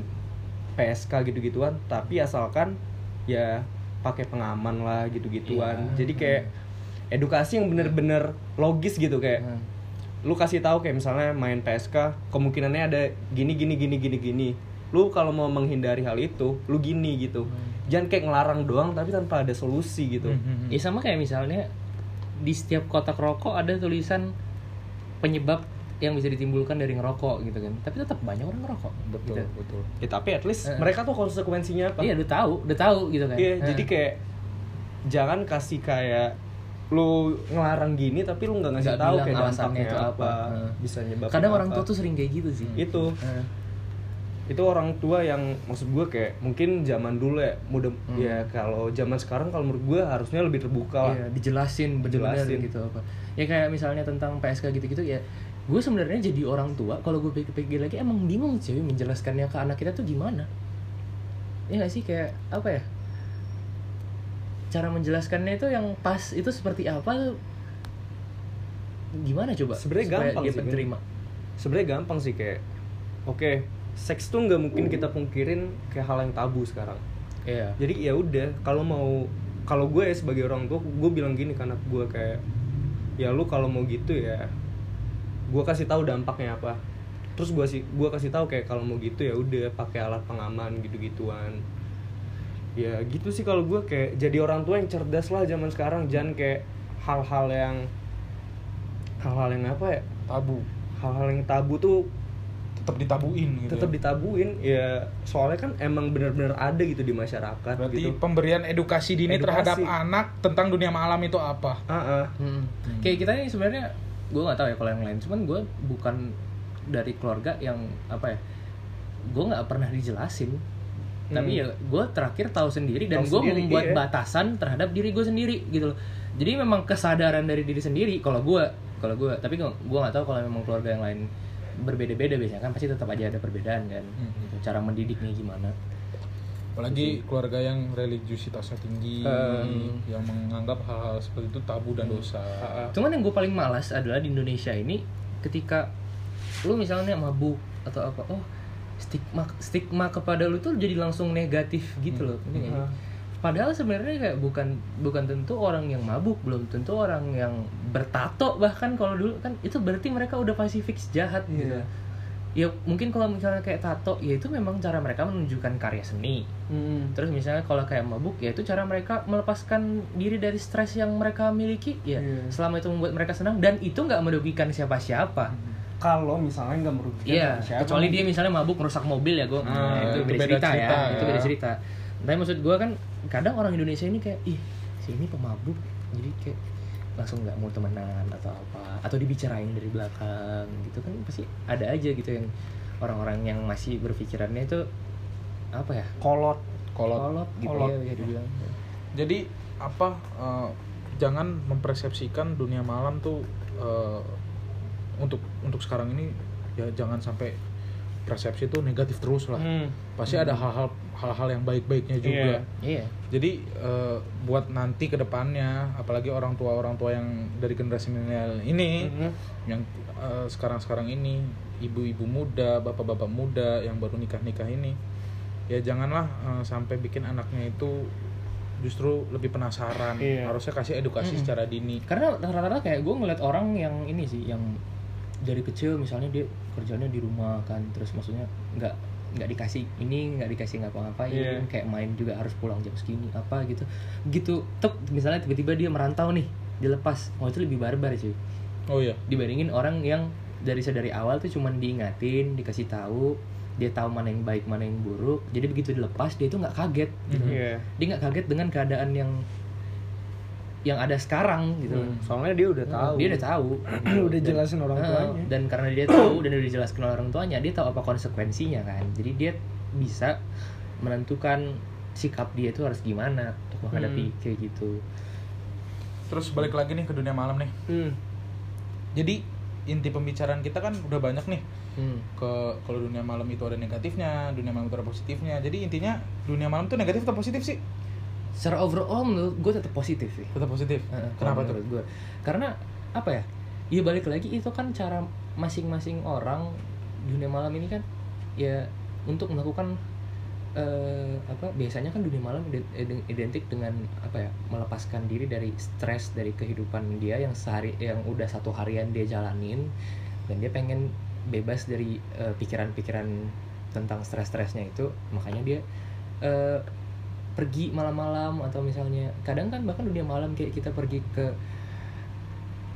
Speaker 3: PSK gitu-gituan tapi asalkan ya pakai pengaman lah gitu-gituan
Speaker 2: Iya.
Speaker 3: jadi kayak edukasi yang bener-bener logis gitu kayak
Speaker 2: Hmm.
Speaker 3: lu kasih tahu kayak misalnya main PSK kemungkinannya ada gini gini gini gini gini lu kalau mau menghindari hal itu lu gini gitu jangan kayak ngelarang doang tapi tanpa ada solusi gitu
Speaker 1: Hmm.
Speaker 2: Ya sama kayak misalnya di setiap kotak rokok ada tulisan penyebab yang bisa ditimbulkan dari ngerokok gitu kan. Tapi tetap banyak orang ngerokok.
Speaker 1: betul
Speaker 2: Gitu.
Speaker 1: betul
Speaker 3: ya tapi at least
Speaker 2: Eh.
Speaker 3: mereka tuh konsekuensinya apa
Speaker 2: Iya, udah tahu, udah tahu gitu kan.
Speaker 3: Iya,
Speaker 2: Eh.
Speaker 3: jadi kayak jangan kasih kayak lu ngelarang gini tapi lu nggak ngasih tahu kayak
Speaker 2: alasannya
Speaker 3: dampaknya
Speaker 2: itu
Speaker 3: apa,
Speaker 2: apa. Eh.
Speaker 3: bisa nyebabin
Speaker 2: kadang orang tua tuh sering kayak gitu sih.
Speaker 3: itu
Speaker 2: Eh.
Speaker 3: itu orang tua yang maksud gue kayak mungkin zaman dulu ya mudah
Speaker 2: Hmm.
Speaker 3: ya kalau zaman sekarang kalau menurut gue harusnya lebih terbuka lah
Speaker 2: Iya, dijelasin
Speaker 3: Dijelasin.
Speaker 2: gitu apa. Ya kayak misalnya tentang PSK gitu-gitu ya. Gue sebenarnya jadi orang tua kalau gue pikir-pikir lagi emang bingung sih menjelaskannya ke anak kita tuh gimana. Ya gak sih kayak apa ya? Cara menjelaskannya itu yang pas itu seperti apa? Gimana coba?
Speaker 3: Sebenarnya gampang
Speaker 2: dia
Speaker 3: sih, Vin.
Speaker 2: terima.
Speaker 3: sebenarnya gampang sih kayak oke seks tuh nggak mungkin kita pungkirin kayak hal yang tabu sekarang
Speaker 2: Iya.
Speaker 3: jadi ya udah kalau mau kalau gue ya sebagai orang tua gue bilang gini karena gue kayak ya lu kalau mau gitu ya gue kasih tahu dampaknya apa. Terus gue sih gue kasih tahu kayak kalau mau gitu ya udah pakai alat pengaman gitu gituan ya gitu sih kalau gue kayak jadi orang tua yang cerdas lah zaman sekarang. Jangan kayak hal-hal yang hal-hal yang apa ya?
Speaker 1: Tabu.
Speaker 3: Hal-hal yang tabu tuh
Speaker 1: tetap ditabuin gitu
Speaker 3: tetap
Speaker 1: ya.
Speaker 3: ditabuin. Ya soalnya kan emang benar-benar ada gitu di masyarakat
Speaker 1: berarti
Speaker 3: gitu.
Speaker 1: pemberian edukasi dini
Speaker 3: Edukasi.
Speaker 1: terhadap anak tentang dunia malam itu apa?
Speaker 3: Ah, ah.
Speaker 2: Hmm. Kayak kita ini sebenarnya gue nggak tahu ya kalau yang lain, cuman gue bukan dari keluarga yang apa ya, gue nggak pernah dijelasin. Tapi
Speaker 3: Hmm.
Speaker 2: ya gue terakhir tahu sendiri dan gue membuat
Speaker 3: iya.
Speaker 2: batasan terhadap diri gue sendiri gitu loh. Jadi memang kesadaran dari diri sendiri kalau gue, kalau gue, tapi gue gue nggak tahu kalau memang keluarga yang lain berbeda-beda biasanya kan pasti tetap aja ada perbedaan kan.
Speaker 1: Hmm.
Speaker 2: Gitu. Cara mendidiknya gimana?
Speaker 1: Apalagi keluarga yang religiusitasnya tinggi
Speaker 3: Hmm.
Speaker 1: yang menganggap hal-hal seperti itu tabu dan dosa
Speaker 3: Ah, ah.
Speaker 2: Cuman yang gue paling malas adalah di Indonesia ini ketika lu misalnya mabuk atau apa, oh stigma stigma kepada lu tuh jadi langsung negatif gitu loh. Sih?
Speaker 3: Ah.
Speaker 2: Padahal sebenarnya kayak bukan bukan tentu orang yang mabuk, belum tentu orang yang bertato bahkan kalau dulu kan itu berarti mereka udah pasti fix jahat gitu. Ya mungkin kalau misalnya kayak tato, ya itu memang cara mereka menunjukkan karya seni.
Speaker 3: Hmm.
Speaker 2: Terus misalnya kalau kayak mabuk ya itu cara mereka melepaskan diri dari stres yang mereka miliki ya
Speaker 3: Iya.
Speaker 2: selama itu membuat mereka senang dan itu nggak merugikan siapa-siapa.
Speaker 3: kalau misalnya nggak merugikan
Speaker 2: Iya,
Speaker 3: siapa
Speaker 2: kecuali dia misalnya mabuk merusak mobil ya gue.
Speaker 1: Ah,
Speaker 2: itu,
Speaker 1: itu
Speaker 2: beda
Speaker 1: beda
Speaker 2: cerita,
Speaker 1: cerita
Speaker 2: ya.
Speaker 1: ya.
Speaker 2: Itu beda cerita. Tapi maksud gue kan kadang orang Indonesia ini kayak ih si ini pemabuk jadi kayak langsung nggak mau temenan atau apa atau dibicarain dari belakang gitu kan pasti ada aja gitu yang orang-orang yang masih berpikirannya itu apa ya?
Speaker 3: Kolot.
Speaker 1: Kolot.
Speaker 2: Kolot gitu
Speaker 3: Kolot.
Speaker 2: ya bisa dibilang.
Speaker 1: Jadi apa eh, jangan mempersepsikan dunia malam tuh eh, untuk untuk sekarang ini ya jangan sampai persepsi itu negatif terus lah.
Speaker 3: Hmm.
Speaker 1: pasti ada hal-hal hal-hal yang baik-baiknya juga
Speaker 3: Iya.
Speaker 2: iya
Speaker 1: jadi eh, buat nanti ke depannya apalagi orang tua orang tua yang dari generasi milenial ini
Speaker 3: Mhm.
Speaker 1: yang eh, sekarang-sekarang ini ibu-ibu muda bapak-bapak muda yang baru nikah-nikah ini ya janganlah eh, sampai bikin anaknya itu justru lebih penasaran
Speaker 3: Iya.
Speaker 1: harusnya kasih edukasi
Speaker 2: Mm-mm.
Speaker 1: secara dini
Speaker 2: karena rata-rata kayak gue ngeliat orang yang ini sih yang dari kecil misalnya dia kerjanya di rumah kan terus maksudnya nggak nggak dikasih ini nggak dikasih ngapa-ngapain
Speaker 3: Iya.
Speaker 2: kayak main juga harus pulang jam segini apa gitu gitu tuh misalnya tiba-tiba dia merantau nih dilepas oh itu lebih barbar cuy
Speaker 1: oh iya
Speaker 2: dibandingin orang yang dari sedari awal tuh cuman diingatin dikasih tahu dia tahu mana yang baik mana yang buruk jadi begitu dilepas dia tuh nggak kaget gitu
Speaker 1: Mhm.
Speaker 3: Iya.
Speaker 2: dia nggak kaget dengan keadaan yang yang ada sekarang gitu
Speaker 3: Hmm. soalnya dia udah tahu
Speaker 2: dia udah tahu
Speaker 3: Udah jelasin orang tuanya.
Speaker 2: dan karena dia tahu dan udah dijelaskan oleh orang tuanya dia tahu apa konsekuensinya kan jadi dia bisa menentukan sikap dia itu harus gimana untuk menghadapi
Speaker 3: Hmm.
Speaker 2: kayak gitu
Speaker 1: terus balik lagi nih ke dunia malam nih
Speaker 3: Hmm.
Speaker 1: jadi inti pembicaraan kita kan udah banyak nih
Speaker 2: hmm.
Speaker 1: ke kalau dunia malam itu ada negatifnya dunia malam itu ada positifnya jadi intinya dunia malam itu negatif atau positif sih
Speaker 2: secara overall menurut gue tetap positif sih.
Speaker 1: Tetap positif?
Speaker 2: Heeh,
Speaker 1: kenapa tuh?
Speaker 2: gue karena apa ya ya balik lagi itu kan cara masing-masing orang di dunia malam ini kan ya untuk melakukan eh, apa biasanya kan dunia malam ide- ide- identik dengan apa ya melepaskan diri dari stres dari kehidupan dia yang sehari yang udah satu harian dia jalanin dan dia pengen bebas dari eh, pikiran-pikiran tentang stres-stresnya itu. Makanya dia eh, pergi malam-malam atau misalnya kadang kan bahkan dunia malam kayak kita pergi ke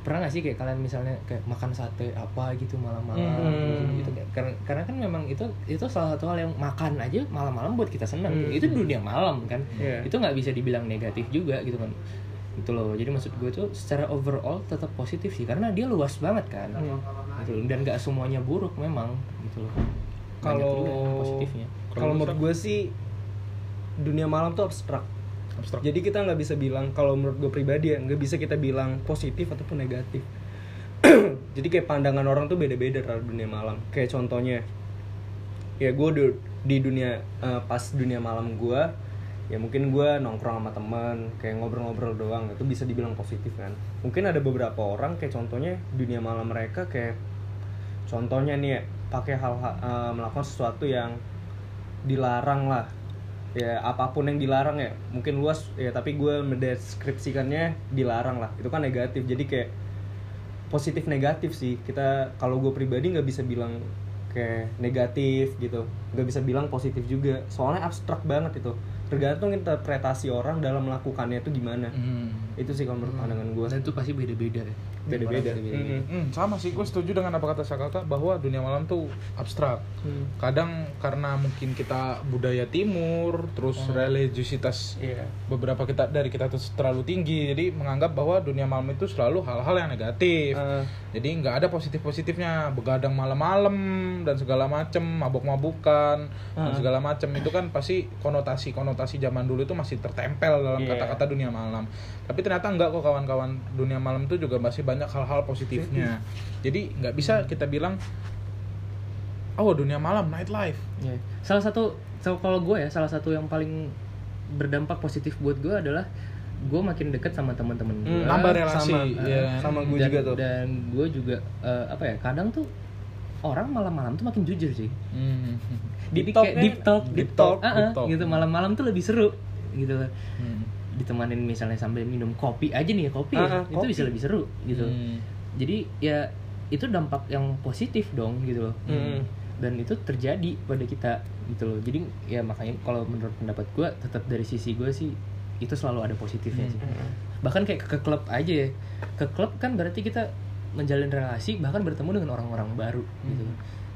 Speaker 2: pernah gak sih kayak kalian misalnya kayak makan sate apa gitu malam-malam
Speaker 3: Hmm.
Speaker 2: gitu, gitu. karena karena kan memang itu itu salah satu hal yang makan aja malam-malam buat kita senang
Speaker 3: Hmm.
Speaker 2: itu dunia malam kan
Speaker 3: Iya.
Speaker 2: itu nggak bisa dibilang negatif juga gitu kan gitu loh jadi maksud gue tuh secara overall tetap positif sih karena dia luas banget kan
Speaker 3: Hmm.
Speaker 2: gitu dan nggak semuanya buruk memang gitu loh
Speaker 3: Kalau-
Speaker 2: positifnya
Speaker 3: Kalau menurut gue sih dunia malam tuh abstrak.
Speaker 1: abstrak
Speaker 3: Jadi kita nggak bisa bilang kalau menurut gue pribadi ya nggak bisa kita bilang positif ataupun negatif. Jadi kayak pandangan orang tuh beda-beda terhadap dunia malam. Kayak contohnya, ya gue di, di dunia eh, pas dunia malam gue, ya mungkin gue nongkrong sama teman, kayak ngobrol-ngobrol doang itu bisa dibilang positif kan. Mungkin ada beberapa orang kayak contohnya dunia malam mereka kayak contohnya nih ya, pakai hal eh, melakukan sesuatu yang dilarang lah ya apa pun yang dilarang ya mungkin luas ya tapi gue mendeskripsikannya dilarang lah. Itu kan negatif jadi kayak positif negatif sih. Kita kalau gue pribadi nggak bisa bilang kayak negatif gitu. Nggak bisa bilang positif juga. Soalnya abstrak banget itu. Tergantung interpretasi orang dalam melakukannya itu gimana.
Speaker 1: Hmm.
Speaker 3: Itu sih kalau menurut pandangan gue
Speaker 2: dan itu pasti beda-beda ya
Speaker 3: beda-beda. Mm-mm.
Speaker 1: Hmm, sama sih gue setuju dengan apa kata Sakaka bahwa dunia malam tuh abstrak
Speaker 3: Hmm.
Speaker 1: kadang karena mungkin kita budaya timur terus religiositas
Speaker 3: Iya.
Speaker 1: beberapa kita dari kita tuh terlalu tinggi jadi menganggap bahwa dunia malam itu selalu hal-hal yang negatif
Speaker 3: Eh,
Speaker 1: jadi nggak ada positif positifnya begadang malam-malam dan segala macem mabuk-mabukan dan
Speaker 3: Ah.
Speaker 1: segala macem itu kan pasti konotasi konotasi zaman dulu itu masih tertempel dalam
Speaker 3: Iya.
Speaker 1: kata-kata dunia malam tapi ternyata enggak kok kawan-kawan dunia malam itu juga masih banyak hal-hal positifnya jadi nggak bisa kita bilang oh dunia malam nightlife
Speaker 2: Ya. Salah satu so, kalau gue ya salah satu yang paling berdampak positif buat gue adalah gue makin deket sama teman-teman gue.
Speaker 3: Hmm,
Speaker 1: nambah relasi
Speaker 3: sama,
Speaker 1: ya.
Speaker 3: sama gue
Speaker 2: dan,
Speaker 3: juga tuh
Speaker 2: Dan gue juga eh, apa ya kadang tuh orang malam-malam tuh makin jujur sih.
Speaker 1: Hmm.
Speaker 2: Jadi
Speaker 3: Deep talk
Speaker 2: kayak
Speaker 3: nih.
Speaker 2: deep talk,
Speaker 3: Deep
Speaker 2: deep
Speaker 3: talk,
Speaker 2: talk,
Speaker 1: deep talk.
Speaker 2: gitu malam-malam tuh lebih seru gitu.
Speaker 1: Hmm.
Speaker 2: Ditemanin misalnya sambil minum kopi aja nih ya kopi, ya,
Speaker 3: Ah, ah,
Speaker 2: itu
Speaker 3: kopi.
Speaker 2: bisa lebih seru gitu.
Speaker 1: Hmm.
Speaker 2: Jadi ya itu dampak yang positif dong gitu loh.
Speaker 3: Hmm.
Speaker 2: dan itu terjadi pada kita gitu loh jadi ya makanya kalau menurut pendapat gue tetap dari sisi gue sih itu selalu ada positifnya sih bahkan kayak ke klub aja ya ke klub kan berarti kita menjalin relasi bahkan bertemu dengan orang-orang baru gitu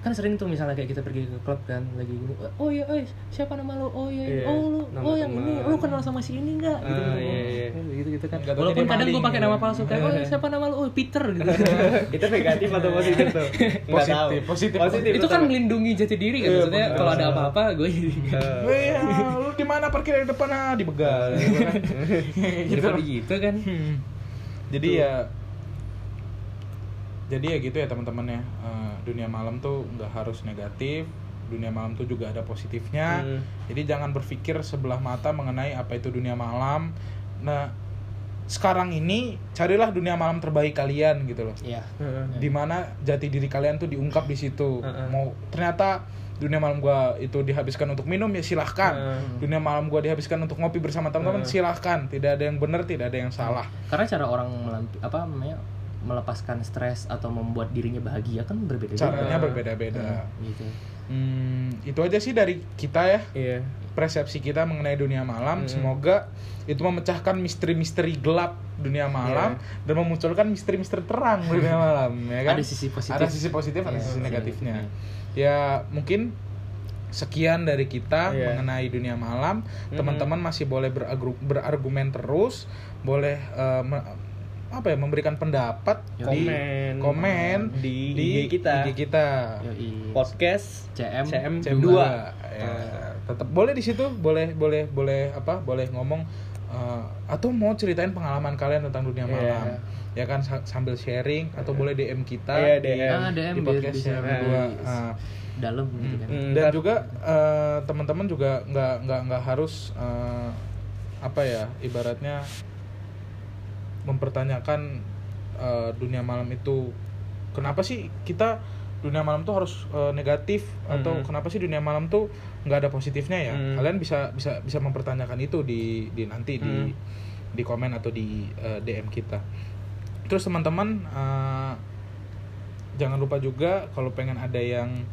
Speaker 2: kan sering tuh misalnya kayak kita pergi ke klub kan lagi gini oh iya eh siapa nama lo oh iya,
Speaker 3: Iya,
Speaker 2: oh lu
Speaker 3: nama
Speaker 2: oh yang ini
Speaker 3: teman.
Speaker 2: lu kenal sama si ini enggak gitu,
Speaker 3: Ah, iya, iya.
Speaker 2: gitu gitu kan.
Speaker 1: Taunya
Speaker 2: walaupun kadang gue pakai
Speaker 1: gitu.
Speaker 2: nama palsu kayak oh siapa nama lo oh Peter gitu.
Speaker 3: Itu negatif atau positif tuh?
Speaker 1: Positif, positif.
Speaker 3: positif
Speaker 2: itu kan melindungi jati diri kan
Speaker 1: Iya,
Speaker 2: maksudnya kalau ada apa-apa gue jadi
Speaker 1: ya, lu di mana parkir di depan? Ah dibegal. Gitu kan.
Speaker 2: gitu kan.
Speaker 1: Hmm. Jadi ya jadi ya gitu ya teman-teman ya. Eh, dunia malam tuh nggak harus negatif. Dunia malam tuh juga ada positifnya.
Speaker 3: Hmm.
Speaker 1: Jadi jangan berpikir sebelah mata mengenai apa itu dunia malam. Nah, sekarang ini carilah dunia malam terbaik kalian gitu loh.
Speaker 2: Iya.
Speaker 3: Heeh.
Speaker 1: Di mana jati diri kalian tuh diungkap di situ.
Speaker 3: Heeh.
Speaker 1: Mau ternyata dunia malam gua itu dihabiskan untuk minum ya silahkan.
Speaker 3: Heeh.
Speaker 1: Dunia malam gua dihabiskan untuk ngopi bersama teman-teman silahkan. Tidak ada yang benar, tidak ada yang salah.
Speaker 2: Karena cara orang melampi, apa namanya melepaskan stres atau membuat dirinya bahagia kan berbeda-beda.
Speaker 1: Caranya berbeda-beda.
Speaker 2: Gitu.
Speaker 1: Hmm, itu aja sih dari kita ya
Speaker 3: iya
Speaker 1: persepsi kita mengenai dunia malam.
Speaker 3: Hmm.
Speaker 1: Semoga itu memecahkan misteri-misteri gelap dunia malam
Speaker 3: Iya.
Speaker 1: dan memunculkan misteri-misteri terang dunia malam, ya kan?
Speaker 2: Ada sisi positif.
Speaker 1: Ada sisi positif, ada
Speaker 2: Iya,
Speaker 1: sisi
Speaker 2: sisi
Speaker 1: negatifnya.
Speaker 2: negatifnya.
Speaker 1: Ya mungkin sekian dari kita
Speaker 3: Iya.
Speaker 1: mengenai dunia malam.
Speaker 3: Mhm.
Speaker 1: Teman-teman masih boleh berargumen terus, boleh eh, me- apa ya memberikan pendapat di
Speaker 3: Komen.
Speaker 1: komen
Speaker 3: Di IG kita.
Speaker 1: IG kita.
Speaker 2: Yoi.
Speaker 3: podcast
Speaker 2: CM,
Speaker 3: CM
Speaker 1: CM2
Speaker 3: dua.
Speaker 1: ya, tetap boleh di situ boleh boleh boleh apa boleh ngomong eh, atau mau ceritain pengalaman kalian tentang dunia
Speaker 3: Iya.
Speaker 1: malam ya kan sa- sambil sharing atau boleh DM kita
Speaker 3: Iya,
Speaker 1: di,
Speaker 3: DM.
Speaker 2: Ah, DM
Speaker 1: di podcast
Speaker 2: bisa
Speaker 1: CM2
Speaker 2: lebih
Speaker 1: Ah.
Speaker 2: dalam gitu kan.
Speaker 3: Hmm,
Speaker 1: dan juga eh, teman-teman juga nggak nggak nggak harus eh, apa ya ibaratnya mempertanyakan eh, dunia malam itu kenapa sih kita dunia malam tuh harus eh, negatif atau
Speaker 3: Hmm.
Speaker 1: kenapa sih dunia malam tuh nggak ada positifnya ya
Speaker 3: Hmm.
Speaker 1: kalian bisa bisa bisa mempertanyakan itu di di nanti di
Speaker 3: Hmm.
Speaker 1: di komen atau di eh, DM kita terus teman-teman eh, jangan lupa juga kalau pengen ada yang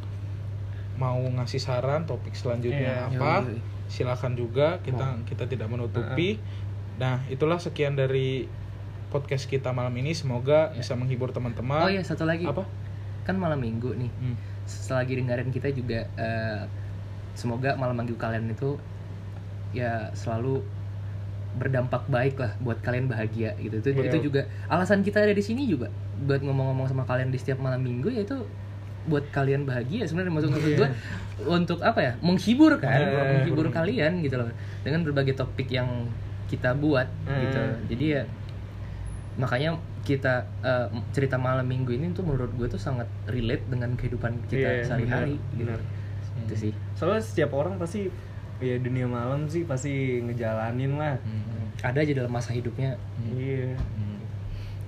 Speaker 1: mau ngasih saran topik selanjutnya
Speaker 3: Iya.
Speaker 1: apa
Speaker 2: Yoi.
Speaker 1: silakan juga kita kita tidak menutupi nah itulah sekian dari podcast kita malam ini. Semoga bisa menghibur teman-teman.
Speaker 2: Oh iya satu lagi.
Speaker 1: Apa?
Speaker 2: Kan malam minggu nih.
Speaker 1: Hmm.
Speaker 2: selagi dengerin kita juga eh, semoga malam minggu kalian itu ya selalu berdampak baik lah buat kalian bahagia gitu. Itu itu juga alasan kita ada di sini juga buat ngomong-ngomong sama kalian di setiap malam minggu yaitu buat kalian bahagia sebenarnya. Maksud maksud gue untuk apa ya? Menghibur kan?
Speaker 3: Iya.
Speaker 2: menghibur kalian gitu loh. Dengan berbagai topik yang kita buat gitu.
Speaker 3: Hmm.
Speaker 2: jadi ya makanya kita eh, cerita malam minggu ini tuh menurut gue tuh sangat relate dengan kehidupan kita
Speaker 3: Iya,
Speaker 2: sehari-hari
Speaker 3: benar,
Speaker 2: gitu itu sih
Speaker 3: soalnya setiap orang pasti ya dunia malam sih pasti ngejalanin lah
Speaker 1: Hmm.
Speaker 2: ada aja dalam masa hidupnya
Speaker 3: iya
Speaker 1: Hmm.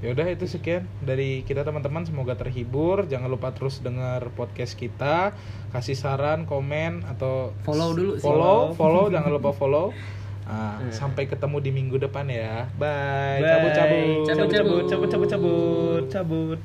Speaker 1: Ya udah itu sekian dari kita teman-teman semoga terhibur. Jangan lupa terus dengar podcast kita, kasih saran, komen atau
Speaker 2: Follow dulu sih.
Speaker 1: Follow, follow, jangan lupa follow. Ah,
Speaker 3: Iya.
Speaker 1: sampai ketemu di minggu depan ya. Bye.
Speaker 3: Bye.
Speaker 1: Cabut cabut.
Speaker 2: Cabut,
Speaker 3: cabut cabut cabut cabut cabut